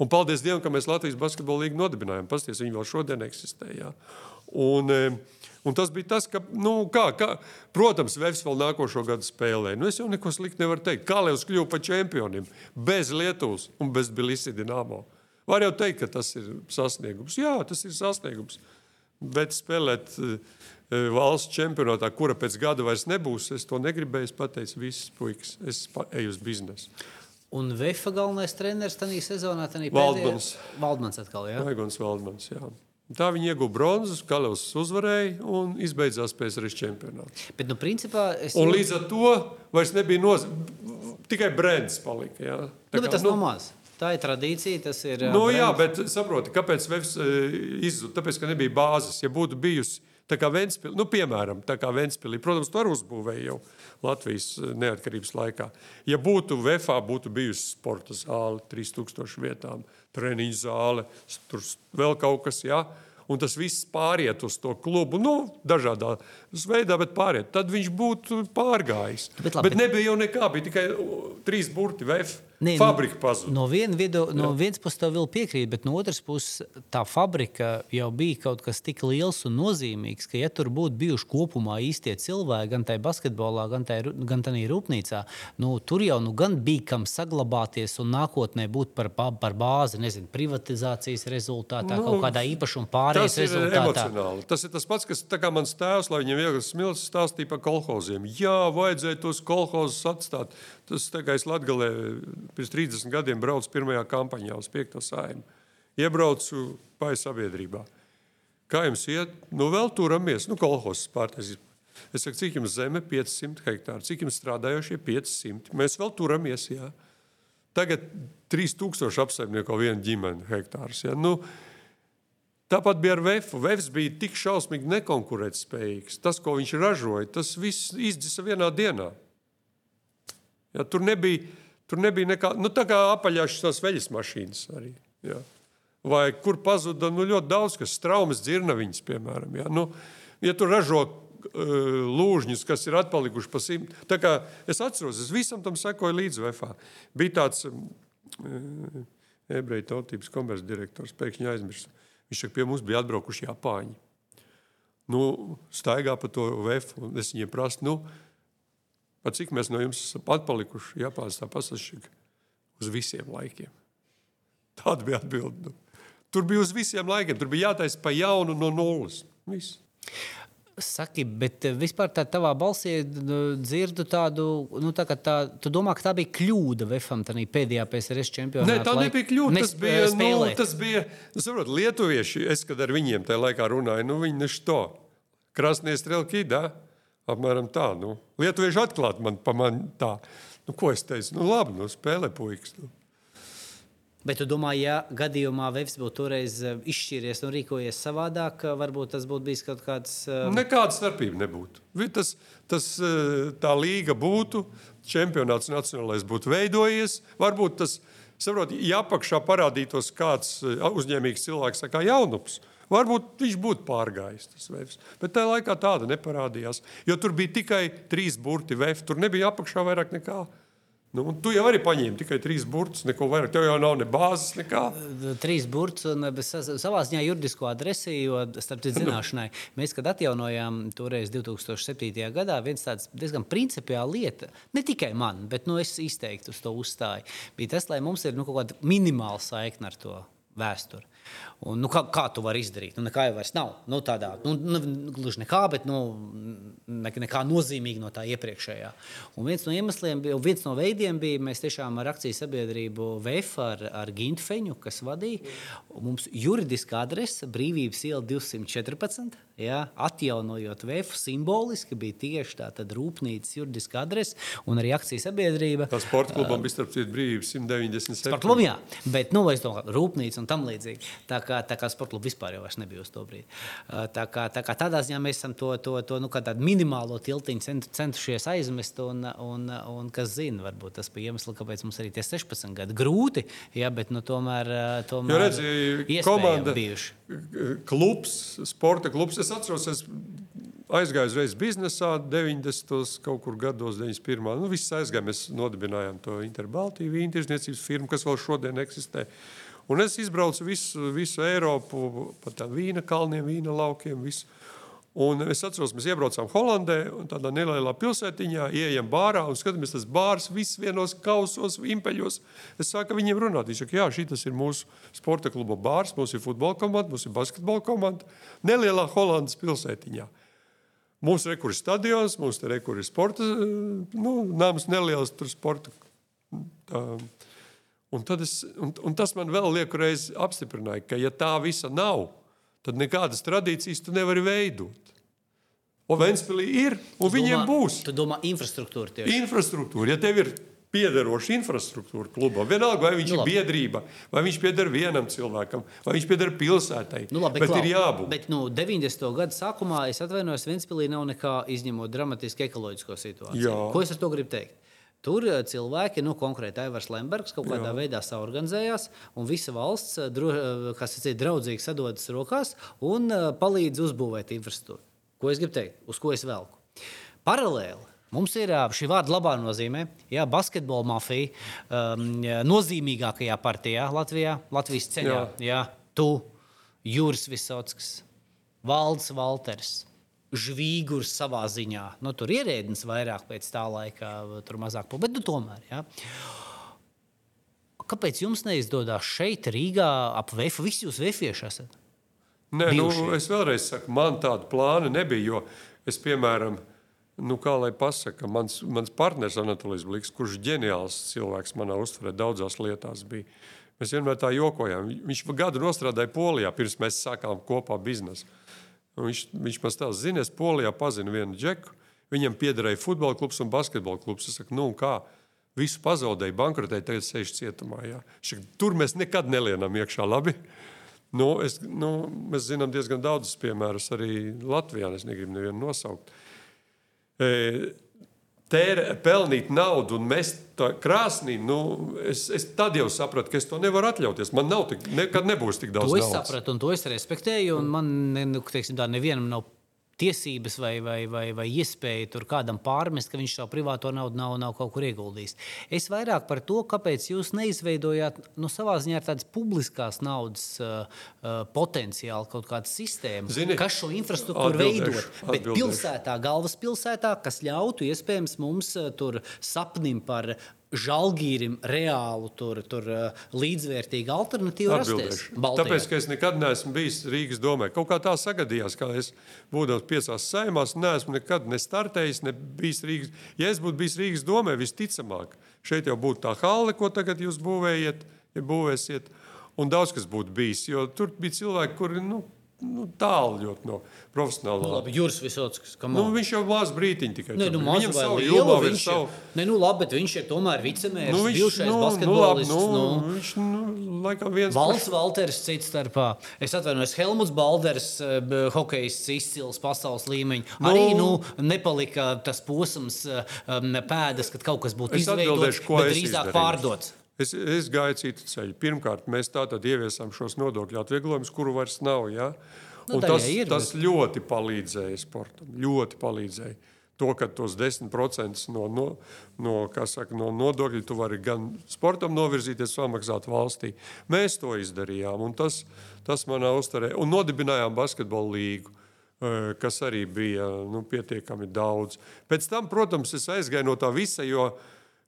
Un paldies Dievam, ka mēs Latvijas basketbola līgu nodibinājām. Pasties, viņi vēl šodien eksistē. Jā. Un, Un tas bija tas, ka, nu, kā, kā, protams, Vēfs vēl nākošo gadu spēlē. Nu, es jau neko sliktu nevaru teikt. Kā Lietuvs kļuva par čempioniem bez Lietuvas un bez Bilisī Dienāmo? Var jau teikt, ka tas ir sasniegums. Jā, tas ir sasniegums. Bet spēlēt uh, valsts čempionātā, kura pēc gada vairs nebūs, es to negribēju. Es pateicu, visas puikas, es eju uz biznesu. Un Vēfa galvenais treneris tajā sezonā Valdmans. Valdmans atkal, jā. Vaigons Valdmans, jā. Tā viņi ieguva bronzas, Kalevs uzvarēja un izbeidzās PSRS čempionāts. Bet, nu, principā, es... Un līdz ar to vairs nebija noz... tikai brands palika. Jā. Tā nu, kā, tas nu, nav maz. Tā ir tradīcija, tas ir. Nu, brands. jā, bet saproti, kāpēc Vēfs izzuda? Tāpēc, ka nebija bāzes. Ja būtu bijusi tā kā Ventspili, nu, piemēram, tā kā Ventspili, protams, to arī uzbūvēja jau Latvijas neatkarības laikā. Ja būtu VFā, būtu bijusi sporta zāle, 3000 vietām, treniņu zāle, tur vēl kaut kas. Ja? Un tas viss pāriet uz to klubu, nu, dažādā veidā, bet pāriet. Tad viņš būtu pārgājis. Bet, labi, bet nebija jau nekā, bija tikai trīs burti, VF. Nē, fabrika pazuda. No, vien video, no vienas puses tev vēl piekrīt, bet no otras puses tā fabrika jau bija kaut kas tik liels un nozīmīgs, ka, ja tur būtu bijuši kopumā īstie cilvēki, gan tajā basketbolā, gan tajā, gan tajā rūpnīcā, nu, tur jau nu, gan bija kam saglabāties un nākotnē būt par, par bāzi, nezinu, privatizācijas rezultātā, nu, kaut kādā īpašuma pārējais rezultātā. Emocionāli. Tas ir tas pats, kas mans tēvs, lai viņam viegli smilts, stāstīja par kolhoziem. Jā, vajadzēja tos kolhozus atstāt. Tas tā kā es Latgalē pirms 30 gadiem braucu pirmajā kampaņā uz 5. sājumu. Iebraucu pājas sabiedrībā. Kā jums iet? Nu, vēl turamies, nu, kolhozes pārtaisīt. Es saku, cik jums zeme? 500 hektāri. Cik jums strādājošie? 500. Mēs vēl turamies, jā. Tagad 3000 apsaimnieko viena ģimene hektārus. Ja? Nu, tāpat bija ar Vēfu. Vēfs bija tik šausmīgi nekonkurētspējīgs. Tas, ko viņš ražoja, tas viss izdzisa vienā dienā. Ja, tur nebija, tur nebija nekā, nu, tā kā apaļāšas tās veļas mašīnas arī. Ja. Vai kur pazuda nu, ļoti daudz, kas straumes dzirnaviņas, piemēram. Ja, nu, ja tu ražo lūžņus, kas ir atpalikuši pa simt. Tā kā es atceros, es visam tam sekoju līdzi VFā. Bija tāds uh, ebreju tautības komerces direktors, pēkšņi aizmirsu. Viņš saka, pie mums bija atbraukuši Japāņi. Nu, staigā pa to VF, un es viņiem prasu, nu, pa cik mēs no jums esam atpalikuši Japānas tā pasažīga uz visiem laikiem. Tāda bija atbilde. Nu. Tur bija uz visiem laikiem, tur bija jātaisa pa jaunu no nulles. Viss. Saki, bet eh, vispār tā tavā balsī nu, dzirdu tādu, nu, tā, tā, tu domā, ka tā bija kļūda Vefam pēdējā PSRS čempionātā? Nē, tā nebija kļūda. Tas bija, nu, tas bija, nu, saprot, lietuvieši, es, kad ar viņiem tajā laikā runāju, nu, viņi neši to. Krasnies Strelkī, da? Apmēram tā, nu. Lietuvieši atklāt man pa man tā. Nu, ko es teicu? Nu, labi, nu, spēlē puikas. Nu. Bet tu domā, ja gadījumā Vēfs būtu toreiz eh, izšķīries un rīkojies savādāk, varbūt tas būtu bijis kaut kāds. Uh... Nekāda starpība nebūtu. Tas, tas, eh, tā līga būtu, čempionāts nacionālais būtu veidojies. Varbūt tas, saprot, ja apakšā parādītos kāds uzņēmīgs cilvēks, kā jaunups. Varbūt viņš būtu pārgājis tas vefs. Bet tajā laikā tāda neparādījās. Jo tur bija tikai trīs burti vefs. Tur nebija apakšā vairāk nekā. Nu, tu jau arī paņēmi tikai trīs burtus, neko vairāk. Tev jau nav ne bāzes, nekā. Trīs burtus un savā ziņā juridisko adresi, jo starp citu zināšanai, mēs, kad atjaunojām toreiz 2007. gadā, viens tāds diezgan principiāls lieta, ne tikai man, bet nu, es izteikti uz to uzstāju, bija tas, lai mums ir nu, kaut kāda minimāla saikne ar to vēsturi. Un, nu, kā, kā tu vari izdarīt? Nu, nekā jau vairs nav. Nu, tādā, nu, nu, gluži nekā, bet nu, ne, nekā nozīmīga no tā iepriekšējā. Un viens no iemesliem, bija, viens no veidiem bija, mēs tiešām ar akciju sabiedrību VF ar, ar Gintfeņu, kas vadīja. Mums juridiska adrese Brīvības iela 214. Ja, atjaunojot VF, simboliski bija tieši tā rūpnīcas juridiska adrese un arī akcijas sabiedrība. Tā sporta klubam uh, bija starp citu brīvības 197. Sporta klubam, jā, bet, nu, es domāju, rūpnīca un tam līdzīgi. Tā kā, tā kā sporta kluba vispār jau nebija uz to brīdi. Uh, tā kā, tā kā tādā ziņā mēs esam to, to, to nu, minimālo tiltiņu centušies aizmest, un, un, un kas zina, varbūt tas bija iemesls, kāpēc mums arī tie 16 gadi grūti, ja, bet nu, tomēr, uh, tomēr redzi, komanda bijuši. Klubs, sporta klubs. Es atceros, es aizgāju uzreiz biznesā 90. kaut kur gados, 91. Nu, viss aizgāja, mēs nodibinājām to Interbaltiju vīnu tirzniecības firmu, kas vēl šodien eksistē. Un es izbraucu visu, visu Eiropu, pa tādiem vīna kalniem, vīna laukiem. Visu. Un es atceros, mēs iebraucām Holandē, tādā nelielā pilsētiņā, ienākām bārā un skatāmies, tas bārs viss vienos kausos, impeļos. Es sāku viņiem runāt. Viņš saka, jā, šis ir mūsu sporta kluba bārs, mums ir futbola komanda, mums ir basketbola komanda. Nelielā Holandas pilsētiņā. Mums ir rekurors stadions, mums ir rekurors sporta, nu, nams neliels tur sporta. Tā. Un, es, un, un tas man vēl lieku reizi apstiprināja, ka ja tā visa nav, tad nekādas tradīcijas tu nevari veidot. Un Ventspīlī ir, un tu viņiem domā, būs. Tu domā infrastruktūra tieši. Infrastruktūra, ja tev ir piederoša infrastruktūra klubam. Vienalga, vai viņš nu, labi. ir biedrība, vai viņš pieder vienam cilvēkam, vai viņš pieder pilsētai. Nu, labi, bet klau, ir jābūt. Bet nu, 90. gada sākumā, es atvainojos, Ventspīlī nav nekā izņemot dramatisku ekoloģisko situāciju. Jā. Ko es ar to gribu teikt? Tur eh, cilvēki, nu, konkrēti Aivars Lembergs, kaut kādā Jā. veidā saorganizējās, un visa valsts, eh, eh, kas ir draudzīgi, sadodas rokās un palīdz uzbūvēt infrastruktūru. Ko es gribu teikt? Uz ko es velku? Paralēli Mums ir šī vārda labā nozīmē, ja basketbola mafija um, nozīmīgākajā partijā Latvijā, Latvijas ceļā. Jā. Jā, tu, Juris Visockis, Valds Valters, žvīgurs savā ziņā. Nu, tur ir ierēdnis vairāk pēc tā laika, tur mazāk, bet nu, tomēr. Ja. Kāpēc jums neizdodas šeit, Rīgā, ap Vēfu? Visi jūs vēfieši esat? Nē, nu, es vēlreiz saku, man tāda plāna nebija. Es, piemēram, nu, kā lai pasakā, mans, mans partneris Anatolijs Bliks, kurš ir ģeniāls cilvēks manā uztverē, daudzās lietās bija. Mēs vienmēr tā jokojām. Viņš gadu strādāja Polijā, pirms mēs sākām kopā biznesu. Un viņš, viņš man stāsta, zini, es Polijā pazinu vienu džeku. Viņam piederēja futbola klubs un basketbola klubs. Es saku, nu, kā? Visu pazaudēja, bankrotēja, tagad sēž cietumā. Šak, tur mēs nekad nelienam iekšā labi. Nu, es, nu, mēs zinām diezgan daudzus piemērus arī Latvijā. Es negribu nevienu nosaukt. E, tērē, pelnīt naudu un mest krāsnī, nu, es, es tad jau sapratu, ka es to nevaru atļauties. Man nav tik, nekad nebūs tik daudz. To es naudas. sapratu, un to es respektēju. Man, nu, teiksim, tā, nevienam nav tiesības vai, vai, vai, vai iespēju tur kādam pārmest, ka viņš savu privāto naudu nav, nav kaut kur ieguldījis. Es vairāk par to, kāpēc jūs neizveidojāt nu, savā ziņā tādas publiskās naudas uh, uh, potenciālu kaut kādu sistēmu, Zini, kas šo infrastruktūru veidot. Bet pilsētā, galvaspilsētā, kas ļautu iespējams mums uh, tur sapnim par žēlgīrim reālu, tur, tur uh, līdzvērtīgu alternatīvu rasties. Tāpēc, ka es nekad neesmu bijis Rīgas domē. Kaut kā tā sagadījās, ka es būdams piecās saimās, neesmu nekad ne startējis, ne bijis Rīgas. Ja es būtu bijis Rīgas domē, visticamāk, šeit jau būtu tā hale, ko tagad jūs būvējat, ja būvēsiet, un daudz kas būtu bijis. Jo tur bija cilvēki, kuri nu, nu, tālu ļoti no profesionālā. Labi, Juris Visockis, kam Nu, viņš jau mazu brīdiņu tikai Nē, nu, mazu Viņam savu jomā, viņš savu. Nē, nu, labi, bet viņš ir tomēr vicemērs, Nu, nu, viņš, bijušais nu, nu, nu, labi, basketbolists. nu, Nu, viņš, nu, laikam viens. Valsts Valters, cits starpā. Es atvainojos, Helmuts Balders, eh, hokejists izcils pasaules līmeņa. Nu- Arī nu, nepalika tas posms, eh, pēdas, kad kaut kas būtu izveidots, bet drīzāk izdarīju. pārdots. Es, es gāju citu ceļu. Pirmkārt, mēs tātad ieviesām šos nodokļu atvieglojumus, kuru vairs nav. Ja? Nu, tas, ir, tas ļoti palīdzēja sportam. Ļoti palīdzēja. To, ka tos 10% no, no, no, saka, no nodokļu tu vari gan sportam novirzīties, samaksāt valstī. Mēs to izdarījām, un tas, tas manā uzturē. Un nodibinājām basketbolu līgu eh, kas arī bija nu, pietiekami daudz. Pēc tam, protams, es aizgāju no tā visa, jo,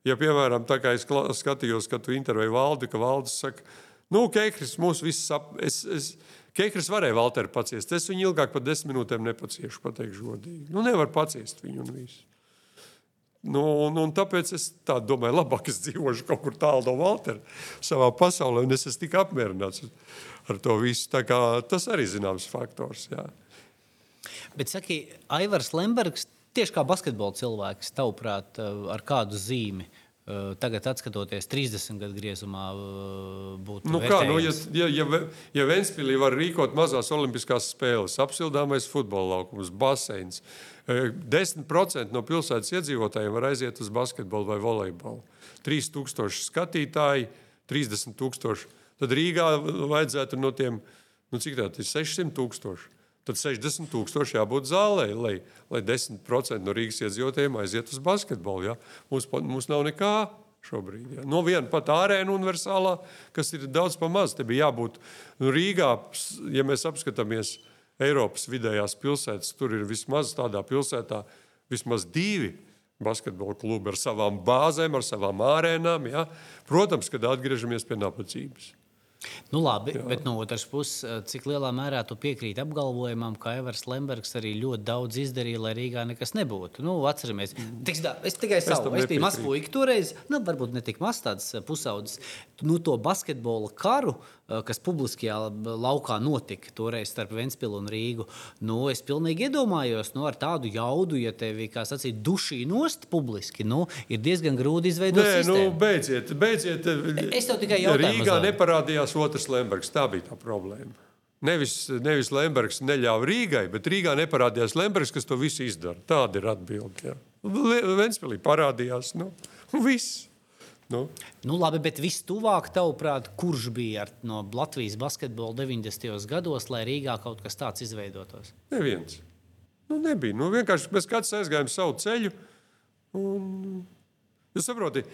ja, piemēram, tā kā es skatījos, kad tu intervēji valdi, ka valdes saka, nu, Keikris mūs visus ap... Es, es, Keikris varēja Valteru paciest. Es viņu ilgāk par desmit minūtēm nepaciešu, pateikšu godīgi. Nu, nevar paciest viņu un visu. Nu, un, un tāpēc es tā domāju, labāk es dzīvošu kaut kur tālu no Valtera savā pasaulē, un es esmu tik apmierināts ar to visu. Tā kā tas arī zināms faktors. Jā. Bet, saki, Aivars Lembergs, tieši kā basketbola cilvēks, tavuprāt, eh, ar kādu zīmi? eh, Tagad, skatoties 30 gadu griezumā, eh, būtu Nu kā, nu, ja, ja, ja, ja Ventspīlī var rīkot mazās olimpiskās spēles, apsildāmais futbola laukums, baseins, eh, 10% no pilsētas iedzīvotājiem var aiziet uz basketbolu vai volejbolu. 3000 skatītāji, 30 tūkstoši. Tad Rīgā vajadzētu no tiem, nu cik tā ir 600 tūkstoši. Tad 60 tūkstoši jābūt zālē, lai, lai 10% no Rīgas iedzīvotājiem aiziet uz basketbolu. Ja? Mums, mums nav nekā šobrīd. Ja? No viena pat ārēna universālā, kas ir daudz pa maz. Te bija jābūt nu, Rīgā, ja mēs apskatāmies Eiropas vidējās pilsētas, tur ir vismaz tādā pilsētā vismaz divi basketbola klubi ar savām bāzēm, ar savām ārēnām. Ja? Protams, kad atgriežamies pie nabadzības. Nu, labi, Jā. bet no otras puses, eh, cik lielā mērā tu piekrīti apgalvojumam, ka Evers Lembergs arī ļoti daudz izdarīja, lai Rīgā nekas nebūtu? Nu, atceramies, Tiks tā, es tikai savu, tam es biju mazs puika toreiz, nu, varbūt ne tik mazs tāds eh, pusaudzis. Nu, to basketbola karu, kas publiskajā laukā notika toreiz starp Ventspilu un Rīgu, nu, es pilnīgi iedomājos, nu, ar tādu jaudu, ja tevi, kā sacīt, dušī nost publiski, nu, ir diezgan grūti izveidot Nē, nu, sistēmu. beidziet, beidziet. Es tev tikai jautājumu Rīgā neparādījās otrs Lembergs. Tā bija tā problēma. Nevis, nevis Lembergs neļāva Rīgai, bet Rīgā neparādījās Lembergs, kas to visu izdara. Tāda ir atbilde. jā. Le- Ventspilī parādījās. Nu, viss. Nu, Nu, labi, bet vistuvāk, tavuprāt, kurš bija ar, no Latvijas basketbola 90. gados, lai Rīgā kaut kas tāds izveidotos? neviens. Nu, nebija. Nu, vienkārši mēs katrs aizgājām savu ceļu. Un, jūs saprotat,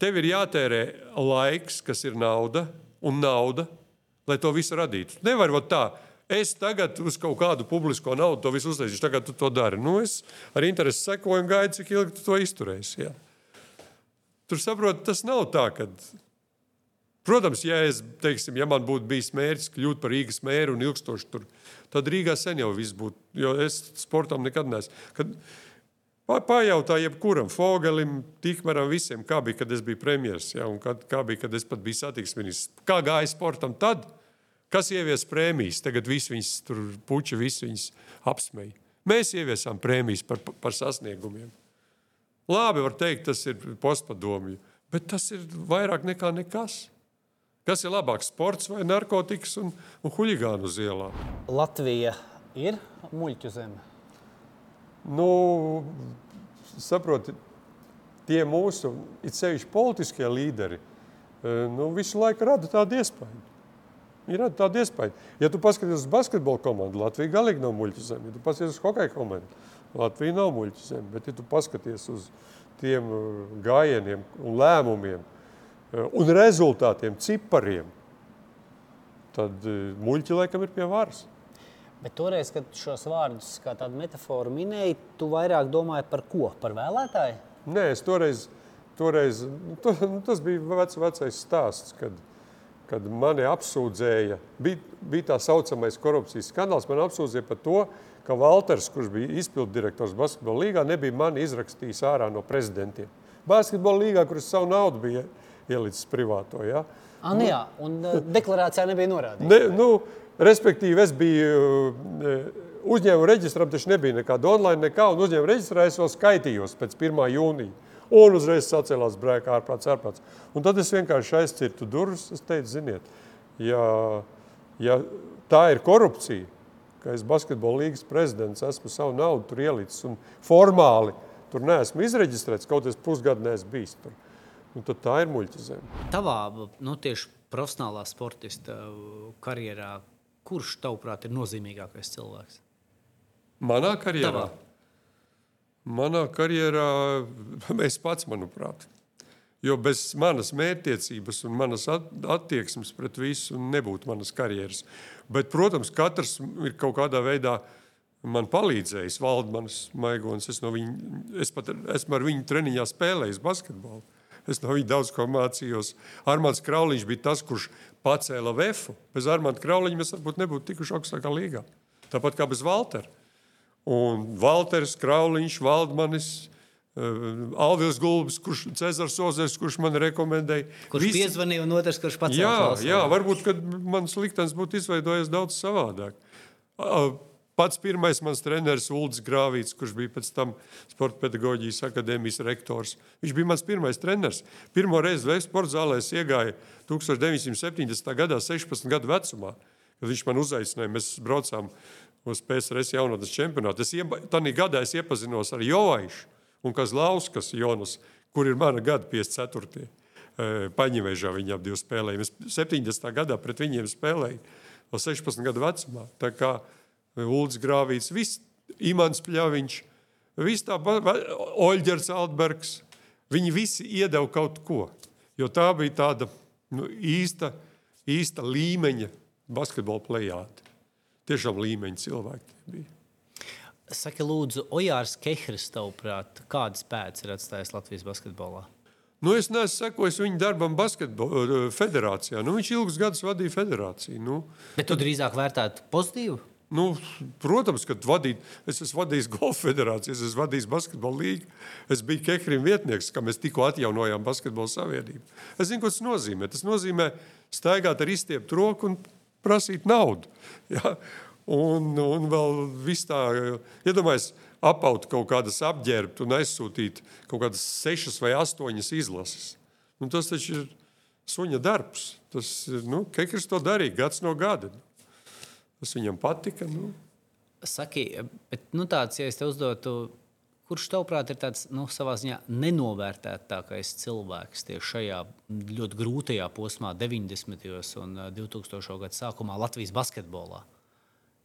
tev ir jātērē laiks, kas ir nauda un nauda, lai to visu radītu. Nevar būt tā. Es tagad uz kaut kādu publisko naudu to visu uztaisīšu, tagad tu to dari. Nu, es ar interesi sekoju un gaidu, cik ilgi tu to izturēsi. Jā. Tur saprot, tas nav tā, ka Protams, ja, es, teiksim, ja man būtu bijis mērķis kļūt par Rīgas mēru un ilgstoši tur, tad Rīgā sen jau viss būtu. Jo es sportam nekad neesmu. Kad pa- pajautā jebkuram, Fogelim, Tikmaram, visiem, kā bija, kad es biju premjerministrs, ja, un kad, kā bija, kad es pat biju satiksmes ministrs. Kā gāja sportam tad, kas ievies prēmijas? Tagad visi viņas tur puķi, visi viņas apsmēja. Mēs ieviesām prēmijas par, par sasniegumiem. Labi, var teikt, tas ir postpadomju, bet tas ir vairāk nekā nekas. Kas ir labāks, sports vai narkotikas un, un huligānu uz ielām? Latvija ir muļķu zeme. Nu, saprotiet, tie mūsu, it sevišķi politiskie līderi, eh, nu, visu laiku rada tādu iespēju. Ir tāda iespēja. Ja tu paskaties uz basketbola komandu, Latvija galīgi nav muļķa zeme. Ja tu paskaties uz hokeja komandu, Latvija nav muļķa zeme. Bet, ja tu paskaties uz tiem uh, gājieniem un lēmumiem uh, un rezultātiem, cipariem, tad uh, muļķi laikam ir pie varas. Bet toreiz, kad šos vārdus kā tādu metaforu minēji, tu vairāk domāji par ko? Par vēlētāju? Nē, es toreiz, toreiz nu, to, nu, tas bija vec, vecais stāsts, kad, kad mani apsūdzēja. Bija, bija tā saucamais korupcijas skandāls. Man apsūdzēja par to, ka Valters, kurš bija izpildu direktors basketbola līgā, nebija mani izrakstījis ārā no prezidentiem. Basketbola līgā, kuras savu naudu bija ielicis privāto. Ja? Ah, nu, jā, un deklarācijā nebija norādīts. Ne, nu, respektīvi, es biju uzņēmuma reģistram, taču nebija nekāda online, nekā, un uzņēmuma reģistrā es vēl skaitījos pēc 1. jūnija. Un uzreiz sacēlās brēkā ārprāts, ārprāts. Un tad es vienkārši aizcirtu durvis. Es teicu, ziniet, ja, ja tā ir korupcija, ka es basketbola līgas prezidents esmu savu naudu tur ielicis un formāli tur neesmu izreģistrēts, kaut es pusgadu neesmu bijis tur. Un tad tā ir muļķa zeme. Tavā nu, tieši profesionālā sportista karjerā, kurš tavuprāt ir nozīmīgākais cilvēks? Manā karjerā? Tavā. Manā karjerā es pats, manuprāt. Jo bez manas mērķtiecības un manas attieksmes pret visu nebūtu manas karjeras. Bet, protams, katrs ir kaut kādā veidā man palīdzējis. Valdmanis Maigons, es, no viņa, es pat esmu ar viņu treniņā spēlējis basketbolu. Es no viņa daudz ko mācījos. Armāns Krauliņš bija tas, kurš pacēla vefu. Bez Armāna Krauliņa mēs varbūt nebūtu tikuši augstākā līgā. Tāpat kā bez Valtera. Un Valters, Krauliņš, Valdmanis, uh, Alvils Gulbis, kurš Cezars Ozers, kurš man rekomendēja. Kurš Visi... piezvanīja un otrs, kurš pats jā, jā, varbūt, kad mans liktenis būtu izveidojies daudz savādāk. Pats pirmais mans treneris Ulris Grāvīts, kurš bija pēc tam Sporta pedagoģijas akadēmijas rektors. Viņš bija mans pirmais treneris. Pirmo reizi Vēstures sporta zālē es iegāju 1970. gadā, 16 gadu vecumā, kad viņš man uzaicināja. Mēs braucām uz PSRS jaunatnes čempionātu. Es ieba, gadā es iepazinos ar Jovaišu un Kazlauskas Jonas, kur ir mana gada 54. Paņevēžā viņi ap divu spēlēja. Es 70. gadā pret viņiem spēlēju no 16 gadu vecumā. Tā kā Ulrichs Grāvīts, viss Imants Pļaviņš, viss tā Oļģers Altbergs. Viņi visi iedeva kaut ko, jo tā bija tāda nu, īsta, īsta līmeņa basketbola plējāte. Tiešām līmeņa cilvēki bija. Saki, lūdzu, Ojārs Kehris, tavuprāt, kādas pēdas ir atstājis Latvijas basketbolā? Nu, es neesmu sekojis viņa darbam basketbola federācijā. Nu, viņš ilgus gadus vadīja federāciju. Nu, Bet tu drīzāk vērtētu pozitīvu? Nu, protams, ka vadīt, es esmu vadījis golfa federāciju, es esmu vadījis basketbola līniju. Es biju Kehrim vietnieks, kā mēs tikko atjaunojām basketbola savienību. Es zinu, ko tas nozīmē. Tas nozīmē staigāt ar izstieptu roku un prasīt naudu. Ja? Un, un vēl viss tā, iedomājieties, apaut kaut kādas apģērbtu un aizsūtīt kaut kādas sešas vai astoņas izlases. Nu, tas taču ir suņa darbs. Tas, nu, Kekris to darīja gads no gada. Tas viņam patika. Nu. Saki, bet nu, tāds, ja es te uzdotu, kurš tavuprāt ir tāds nu, savā ziņā nenovērtētākais cilvēks tieši šajā ļoti grūtajā posmā, 90. un 2000. gadu sākumā Latvijas basketbolā?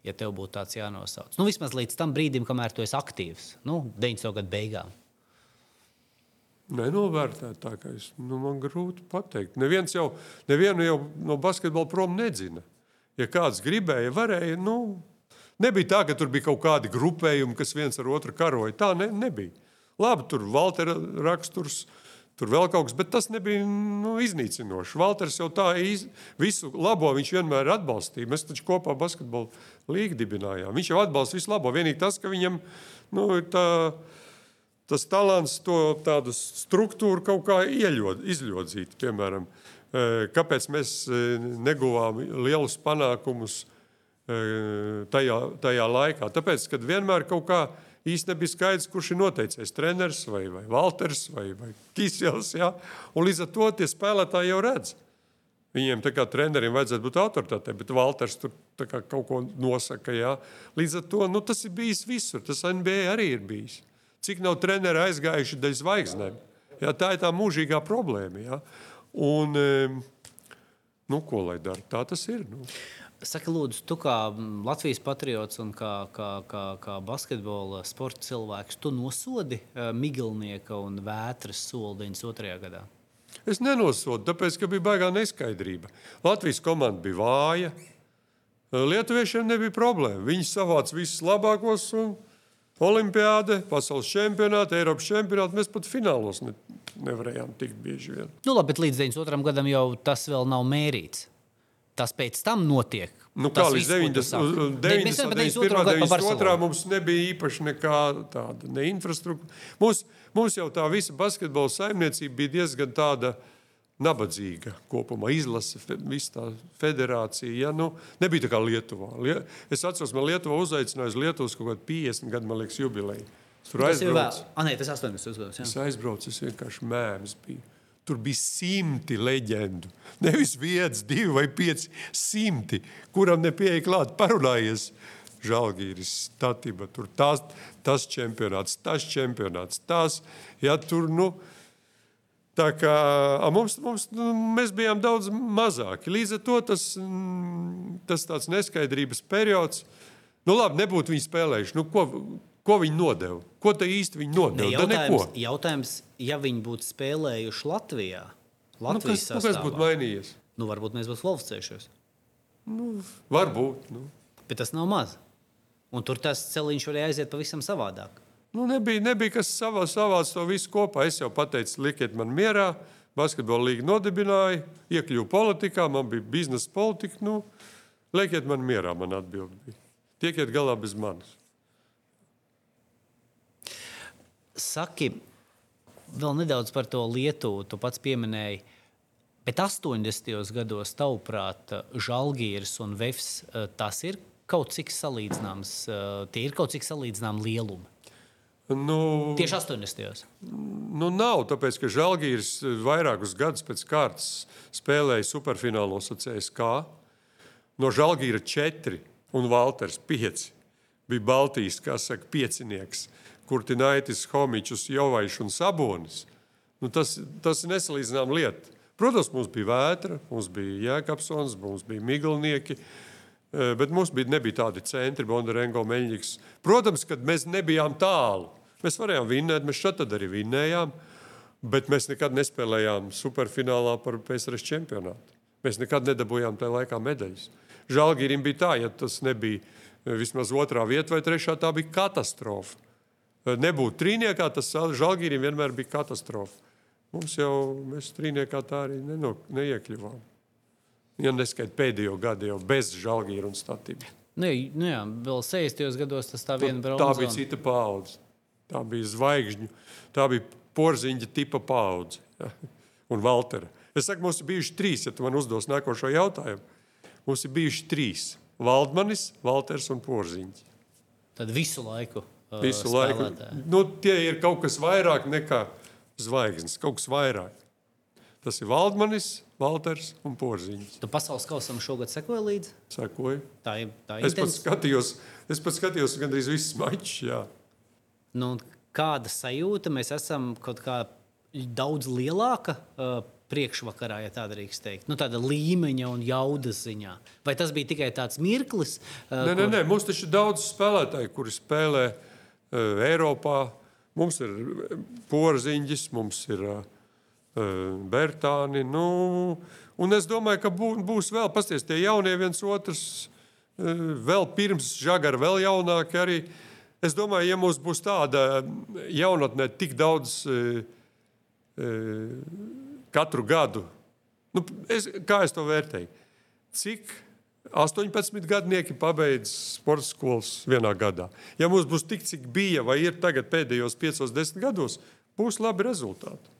Ja tev būtu tāds jānosauc, nu, vismaz līdz tam brīdim, kamēr tu esi aktīvs, nu, 90. gadu beigām. Nenovērtētākais, nu, man grūti pateikt. Neviens jau, nevienu jau no basketbola prom nedzina ja kāds gribēja, varēja. Nu, nebija tā, ka tur bija kaut kādi grupējumi, kas viens ar otru karoja. Tā ne, nebija. Labi, tur Valtera raksturs. Tur vēl kaut kas, bet tas nebija nu, iznīcinoši. Valters jau tā iz, visu labo viņš vienmēr atbalstīja. Mēs taču kopā basketbolu līgu dibinājām. Viņš jau atbalsta visu labo. Vienīgi tas, ka viņam nu, tā, tas talants to tādu struktūru kaut kā ieļod, izļodzīt. Piemēram, uh, Kāpēc mēs neguvām lielus panākumus tajā, tajā laikā? Tāpēc, kad vienmēr kaut kā īsti nebija skaidrs, kurš ir noteicis treneris vai, vai Walters vai, vai Kisels. Ja? Un līdz ar to tie spēlētāji jau redz. Viņiem kā treneriem vajadzētu būt autoritātei, bet Walters tur kā, kaut ko nosaka. Ja? Līdz ar to nu, tas ir bijis visur. Tas NBA arī ir bijis. Cik nav treneri aizgājuši dēļ zvaigznēm? Ja? Tā ir tā mūžīgā problēma. Ja? Un, Nu, ko lai dara? Tā tas ir. Nu. Saka, lūdzu, tu kā Latvijas patriots un kā, kā, kā, kā basketbola sporta cilvēks, tu nosodi uh, Miglnieka un Vētras soli 92. gadā? Es nenosodu, tāpēc, ka bija baigā neskaidrība. Latvijas komanda bija vāja. Lietuviešiem nebija problēma. Viņi savāca visus labākos. Olimpiāde, pasaules čempionāte, Eiropas čempionāte. Mēs pat finālos ne, nevarējām tikt bieži vien. Nu, labi, bet līdz 92. gadam jau tas vēl nav mērīts. Tas pēc tam notiek. Nu, kā līdz 90. 92. mums nebija īpaši nekā tāda ne infrastruktūra. Mums, mums jau tā visa basketbola saimniecība bija diezgan tāda nabadzīga kopumā. Izlase, visa tā federācija. Ja? Nu, nebija tā kā Lietuvā. Es atceros, man Lietuvā uzaicināja uz Lietuvas kaut kādu 50 gadu, man liekas, jubileju. Tur aizbraucu. Ah, nē, tas 80 gados. Es aizbraucu, es vienkārši mēms biju. Tur bija simti leģendu. Nevis viens, divi vai pieci simti, kuram nepieeja klāt, parunājies. Žēlgīris, statība, tur tas, tas čempionāts, tas čempionāts, tas. Ja, tur, nu, tā kā mums, mums, nu, mēs bijām daudz mazāki. Līdz ar to tas, tas tāds neskaidrības periods, nu labi, nebūtu viņi spēlējuši. Nu, ko, Ko viņi nodeva? Ko te īsti viņi nodeva? Ne, jautājums, jautājums, ja viņi būtu spēlējuši Latvijā, Latvijas nu, kas, nu, kas būtu mainījies? Nu, varbūt mēs būtu kvalificējušies. Nu, varbūt. Nu. Bet tas nav maz. Un tur tas celiņš varēja aiziet pavisam savādāk. Nu, nebija, nebija kas savā, savāds to visu kopā. Es jau pateicu, likiet man mierā. Basketbola līga nodibināja, iekļuvu politikā, man bija biznesa politika. Nu, likiet man mierā, man atbild bija. Tiekiet galā bez manis. Saki, vēl nedaudz par to Lietuvu. Tu pats pieminēji, bet 80. gados, tavuprāt, Žalgīrs un Vefs eh, tas ir kaut cik salīdzināms, eh, tie ir kaut cik salīdzināmi lielumi. Nu, Tieši 80. Nu, nav, tāpēc, ka Žalgīrs vairākus gadus pēc kārtas spēlēja superfinālos ar CSK. No Žalgīra 4 un Valters 5 bija Baltijas, saka, piecinieks. Kurtinaitis, Homičs, Jovaišs un Sabonis. Nu, tas, tas ir nesalīdzināms lieta. Protams, mums bija vētra, mums bija Jēkabsons, mums bija Miglnieki, e, bet mums bija, nebija tādi centri, Bondarengo, Meļņiks. Protams, kad mēs nebijām tālu. Mēs varējām vinnēt, mēs šeit arī vinnējām, bet mēs nekad nespēlējām superfinālā par PSRS čempionātu. Mēs nekad nedabūjām tajā laikā medaļas. Žēlgīrim bija tā, ja tas nebija e, vismaz otrā vieta vai trešā, tā bija katastrofa nebūtu trīniekā, tas žēlgīrim vienmēr bija katastrofa. Mums jau mēs trīniekā tā arī neno, neiekļuvām. Ja neskaidrs pēdējo gadu jau bez žēlgīra un statību. Nu, nu jā, vēl 60. gados tas tā viena brīvība. Tā bija cita paudze. Tā bija zvaigžņu, tā bija porziņa tipa paudze. Ja? Un Valtera. Es saku, mums ir bijuši trīs, ja tu man uzdos nākošo jautājumu. Mums ir bijuši trīs. Valdmanis, Valters un Porziņš. Tad visu laiku visu laiku. Nu, tie ir kaut kas vairāk nekā zvaigznes, kaut kas vairāk. Tas ir Valdmanis, Valters un Porziņš. Tu pasaules kausam šogad sekoji līdzi? Sekoju. Tā ir. Tā ir es pats skatījos, es pats skatījos gandrīz visus mačus. Nu, kāda sajūta? Mēs esam kaut kā daudz lielāka. Uh, priekšvakarā, ja tā drīkst teikt, nu, tāda līmeņa un jaudas ziņā. Vai tas bija tikai tāds mirklis? Uh, nē, kur... nē, nē, mums taču ir daudz spēlētāju, kuri spēlē uh, Eiropā. Mums ir eh, porziņģis, mums ir uh, Bertāni. Nu, un es domāju, ka bū, būs vēl, pasties, tie jaunie viens otrs, vēl pirms žagara, vēl jaunāki arī. Es domāju, ja mums būs tāda jaunatnē tik daudz katru gadu, nu, es, kā es to vērtēju, cik 18 gadnieki pabeidz sporta skolas vienā gadā. Ja mums būs tik, cik bija vai ir tagad pēdējos 5-10 gados, būs labi rezultāti.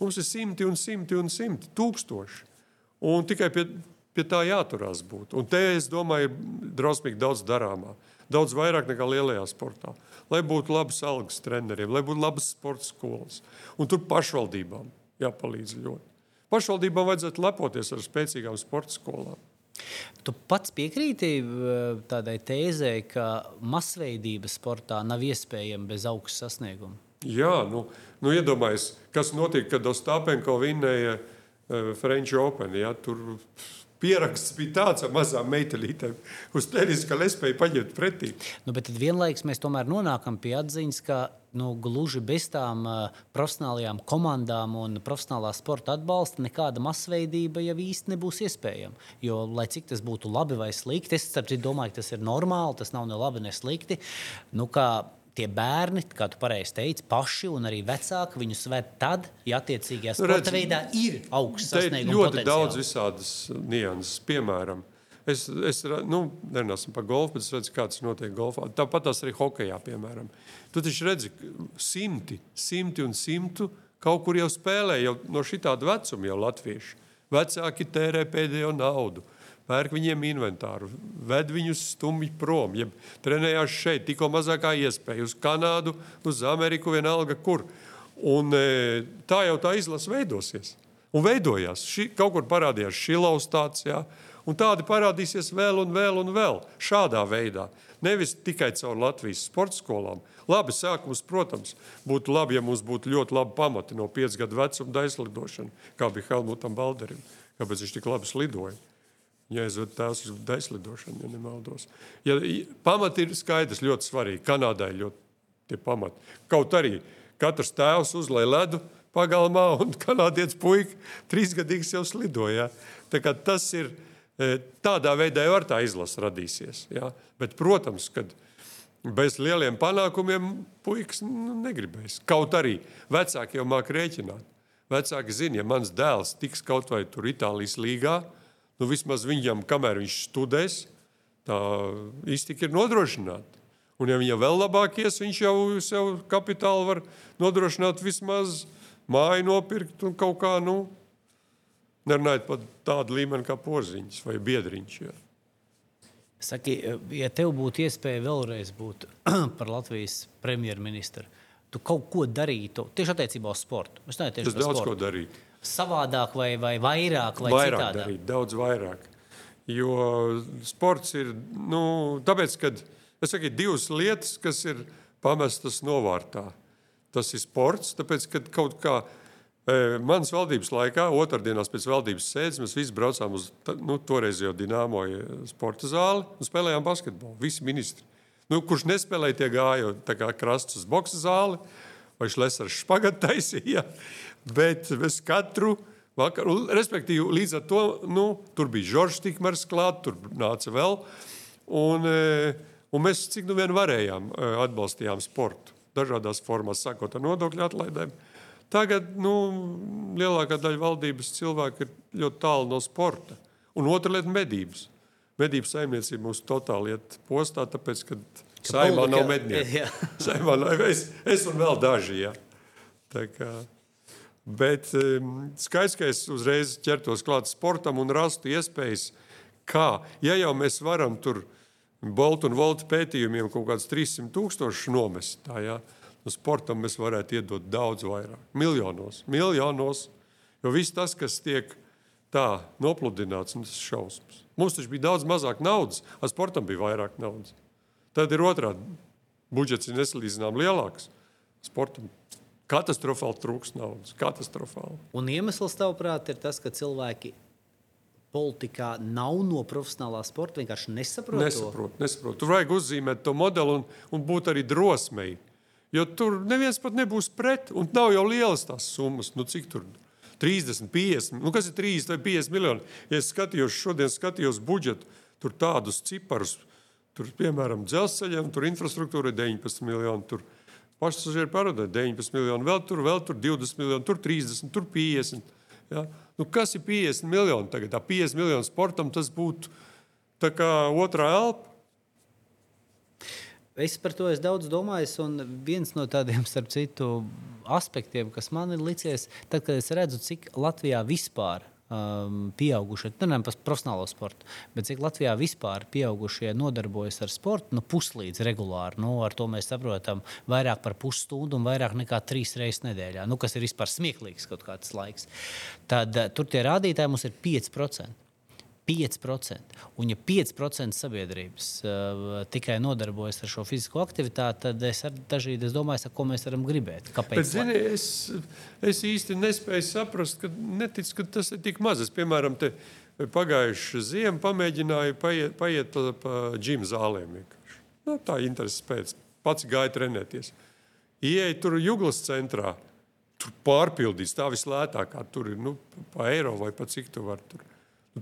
Mums ir simti un simti un simti tūkstoši. Un tikai pie, pie tā jāturās būt. Un te, es domāju, ir drausmīgi daudz darāmā. Daudz vairāk nekā lielajā sportā. Lai būtu labas algas treneriem, lai būtu labas sporta skolas. Un tur pašvaldībām jāpalīdz ļoti. Pašvaldībām vajadzētu lepoties ar spēcīgām sporta skolām. Tu pats piekrīti eh, tādai tēzē, ka masveidība sportā nav iespējama bez augsta sasnieguma. Jā, nu, nu iedomājieties, kas notika, kad Ostāpenko vinnēja uh, French Open. Ja, tur Pieraksts bija tāds ar mazām meitelītēm, uz tenis, ka es spēju paņemt pretī. Nu, bet tad vienlaikus mēs tomēr nonākam pie atziņas, ka nu, gluži bez tām uh, profesionālajām komandām un profesionālā sporta atbalsta nekāda masveidība jau īsti nebūs iespējama. Jo, lai cik tas būtu labi vai slikti, es saprotu, domāju, ka tas ir normāli, tas nav ne labi, ne slikti. Nu, tie bērni, kā tu pareizi teici, paši un arī vecāki viņus ved tad, ja attiecīgajā nu, sporta veidā ir augsts sasniegums. Ļoti potenciāli. daudz visādas nianses, piemēram. Es, es nu, nerunāsim par golfu, bet es redzu, kā tas notiek golfā. Tāpat tās arī hokeja, piemēram. Tu taču redzi, simti, simti un simtu kaut kur jau spēlē, jau no šī tāda vecuma jau latvieši. Vecāki tērē pēdējo naudu pērk viņiem inventāru, ved viņus stumji prom, jeb trenējās šeit, tikko mazākā iespēja, uz Kanādu, uz Ameriku, vienalga kur. Un, e, tā jau tā izlase veidosies. Un veidojās. Ši, kaut kur parādījās šilaus tāds, jā, un tādi parādīsies vēl un vēl un vēl. Šādā veidā. Nevis tikai caur Latvijas sporta skolām. Labi, sākums, protams, būtu labi, ja mums būtu ļoti labi pamati no 5 gadu vecuma daislidošana, kā bija Helmutam Balderim. Kāpēc viņš tik labi slidoja? Jēzus tās uz daislidošanu, ja nemaldos. Ja, pamati ir skaidrs, ļoti svarīgi. Kanādai ļoti tie pamati. Kaut arī katrs tēvs uzlēja ledu pagalmā, un kanādietis puika trīsgadīgs jau slidoja. Tas ir e, tādā veidā, jau ar tā izlase radīsies. Ja? Bet, protams, kad bez lieliem panākumiem puikas nu, negribēs. Kaut arī vecāki jau māk rēķināt. Vecāki zina, ja mans dēls tiks kaut vai tur Itālijas līgā, nu, vismaz viņam, kamēr viņš studēs, tā iztika ir nodrošināta. Un, ja viņa vēl labāk ies, viņš jau sev kapitālu var nodrošināt vismaz māju nopirkt un kaut kā, nu, nerunājot par tādu līmeni kā porziņš vai biedriņš. Jā. Saki, ja tev būtu iespēja vēlreiz būt par Latvijas premjerministru, tu kaut ko darītu tieši attiecībā uz sportu. Es, ne, es daudz sportu. ko darītu savādāk vai, vai vairāk? Vai vairāk citādāk? darīt, daudz vairāk. Jo sports ir, nu, tāpēc, kad es saku, ir divas lietas, kas ir pamestas novārtā. Tas ir sports, tāpēc, kad kaut kā e, manas valdības laikā, otrdienās pēc valdības sēdes, mēs visi braucām uz nu, toreizējo Dienāmo sporta zāli un spēlējām basketbolu. Visi ministri. Nu, kurš nespēlēja, tie gāja kā krasts uz boxa zāli vai šlesars špagatu taisīja. Bet es katru vakaru, respektīvi, līdz ar to nu, tur bija Žoržs Tikmers klāt, tur nāca vēl. Un, e, un mēs cik nu vien varējām e, atbalstījām sportu dažādās formās, sākot ar nodokļu atlaidēm. Tagad nu, lielākā daļa valdības cilvēku ir ļoti tālu no sporta. Un otra lieta - medības. Medību saimniecība mums totāli iet postā, tāpēc, ka saimā nav mednieku. saimā nav, es, es un vēl daži. Jā. Tā kā, Bet um, skaidrs, ka es uzreiz ķertos klāt sportam un rastu iespējas, kā, ja jau mēs varam tur Boltu un Volta pētījumiem kaut kādus 300 tūkstošus nomest, tā, ja, nu sportam mēs varētu iedot daudz vairāk, miljonos, miljonos, jo viss tas, kas tiek tā nopludināts, nu, tas ir šausmas. Mums taču bija daudz mazāk naudas, ar sportam bija vairāk naudas. Tad ir otrādi. Budžets ir nesalīdzinām lielāks. Sportam Katastrofāli trūks naudas. Katastrofāli. Un iemesls, tavuprāt, ir tas, ka cilvēki politikā nav no profesionālā sporta. Vienkārši nesaprot. Nesaprot, nesaprot. Tur vajag uzzīmēt to modeli un, un būt arī drosmei. Jo tur neviens pat nebūs pret. Un nav jau lielas tās summas. Nu, cik tur 30, 50, nu, kas ir 30 vai 50 miljoni? Ja es skatījos šodien, skatījos budžetu, tur tādus ciparus, tur piemēram dzelzceļam, tur infrastruktūra ir 19 miljoni. Tur, pasažieru parodē 19 miljoni, vēl tur, vēl tur 20 miljoni, tur 30, tur 50. Ja? Nu, kas ir 50 miljoni tagad? Tā 50 miljonu sportam tas būtu otrā elpa. Es par to esmu daudz domājis, un viens no tādiem, starp citu, aspektiem, kas man ir licies, tad, kad es redzu, cik Latvijā vispār um, pieaugušie, nerunājam par profesionālo sportu, bet cik Latvijā vispār pieaugušie nodarbojas ar sportu, nu, puslīdz regulāri. Nu, ar to mēs saprotam vairāk par pusstundu un vairāk nekā trīs reizes nedēļā, nu, kas ir vispār smieklīgs kaut kāds laiks. Tad uh, tur tie rādītāji mums ir 5%. 5%. Un, ja 5% sabiedrības uh, tikai nodarbojas ar šo fizisko aktivitāti, tad es dažkārt domāju, ko mēs varam gribēt. Kāpēc? Bet, zini, es, es īsti nespēju saprast, ka, netic, ka tas ir tik maz. Es, piemēram, pagājušā ziemā pamēģināju paiet, paiet pa, pa džina zālēm. Nu, tā intereses pēc. Pats gāja trenēties. Ieja tur Juglas centrā. Tur pārpildīts tā vislētākā. Tur ir nu, pa eiro vai pa cik tu vari. Tur,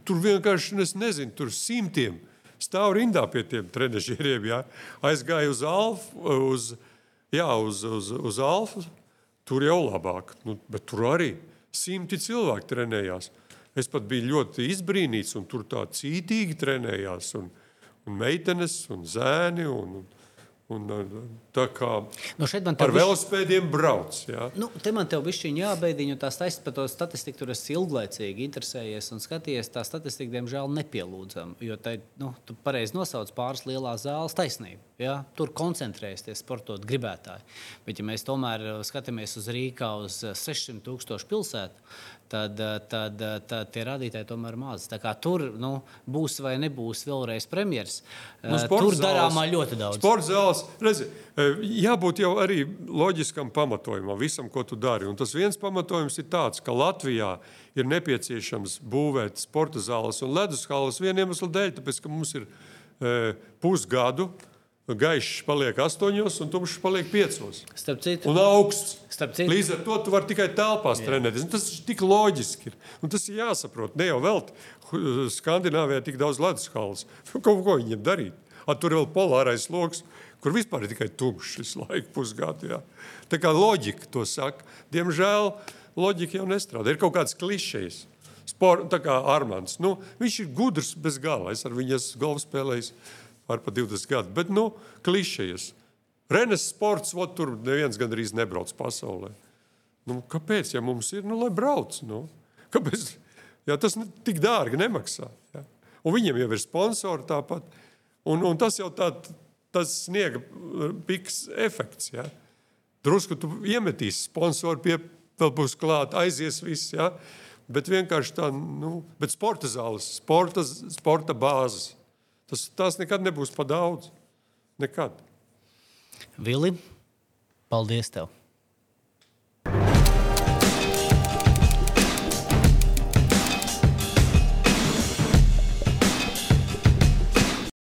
tur vienkārši, es nezinu, tur simtiem stāv rindā pie tiem trenižieriem. Ja? Aizgāju uz Alfa, uz, jā, uz, uz, uz Alfa. Tur jau labāk, nu, bet tur arī simti cilvēki trenējās. Es pat biju ļoti izbrīnīts, un tur tā cītīgi trenējās. Un, un meitenes, un zēni. Un, un, Un, tā kā nu ar bišķi... velospēdiem brauc. Jā. Nu, te man te bija jābeidina, jo tās taisnības par to statistiku tur es ilglaicīgi interesējies un skatījies. Tā statistika, diemžēl, nepielūdzama. Jo tai, nu, tu pareizi nosauc pāris lielās zāles taisnību. Ja? Tur koncentrējas tie sportot gribētāji. Bet, ja mēs tomēr uh, skatāmies uz Rīgā, uz 600 uh, tūkstošu pilsētu, tad, uh, tad, tad tie rādītāji tomēr ir mazi. Tur nu, būs vai nebūs vēlreiz premjeras. Nu, tur darāmā ļoti daudz. Sports zāles, redzi, jābūt jau arī loģiskam pamatojumam visam, ko tu dari. Un tas viens pamatojums ir tāds, ka Latvijā ir nepieciešams būvēt sporta zāles un ledus halas vieniem iemeslu dēļ, tāpēc ka mums ir e, pusgadu Gaišs paliek astoņos, un tumšs paliek piecos. Starp citu, un augsts. Līdz ar to tu vari tikai telpās Jā. trenēties. Un tas ir tik loģiski. Ir. Un tas ir jāsaprot. Ne jau vēl Skandināvijā tik daudz ledus halas. Kaut ko viņiem darīt. A, tur ir vēl polārais lokus, kur vispār ir tikai tumšs visu laiku pusgadu. Jā. Tā kā loģika to saka. Diemžēl loģika jau nestrādā. Ir kaut kāds klišejs. Sport, tā kā Armāns. Nu, viņš ir gudrs bez gala. Es ar viņu esmu golfu spēlējis ar pa 20 gadus. Bet, nu, klišejas. Renes sports, ot, tur neviens gandrīz nebrauc pasaulē. Nu, kāpēc? Ja mums ir, nu, lai brauc. Nu. Kāpēc? Ja tas tik dārgi nemaksā. Ja. Un viņiem jau ir sponsori tāpat. Un, un tas jau tā, tas sniega uh, piks efekts. Ja. Drusku tu iemetīsi sponsoru pie, vēl būs klāt, aizies viss. Ja. Bet vienkārši tā, nu, bet sporta zāles, sporta, sporta bāzes. Tas, tas nekad nebūs pa daudz. Nekad. Vili, paldies tev!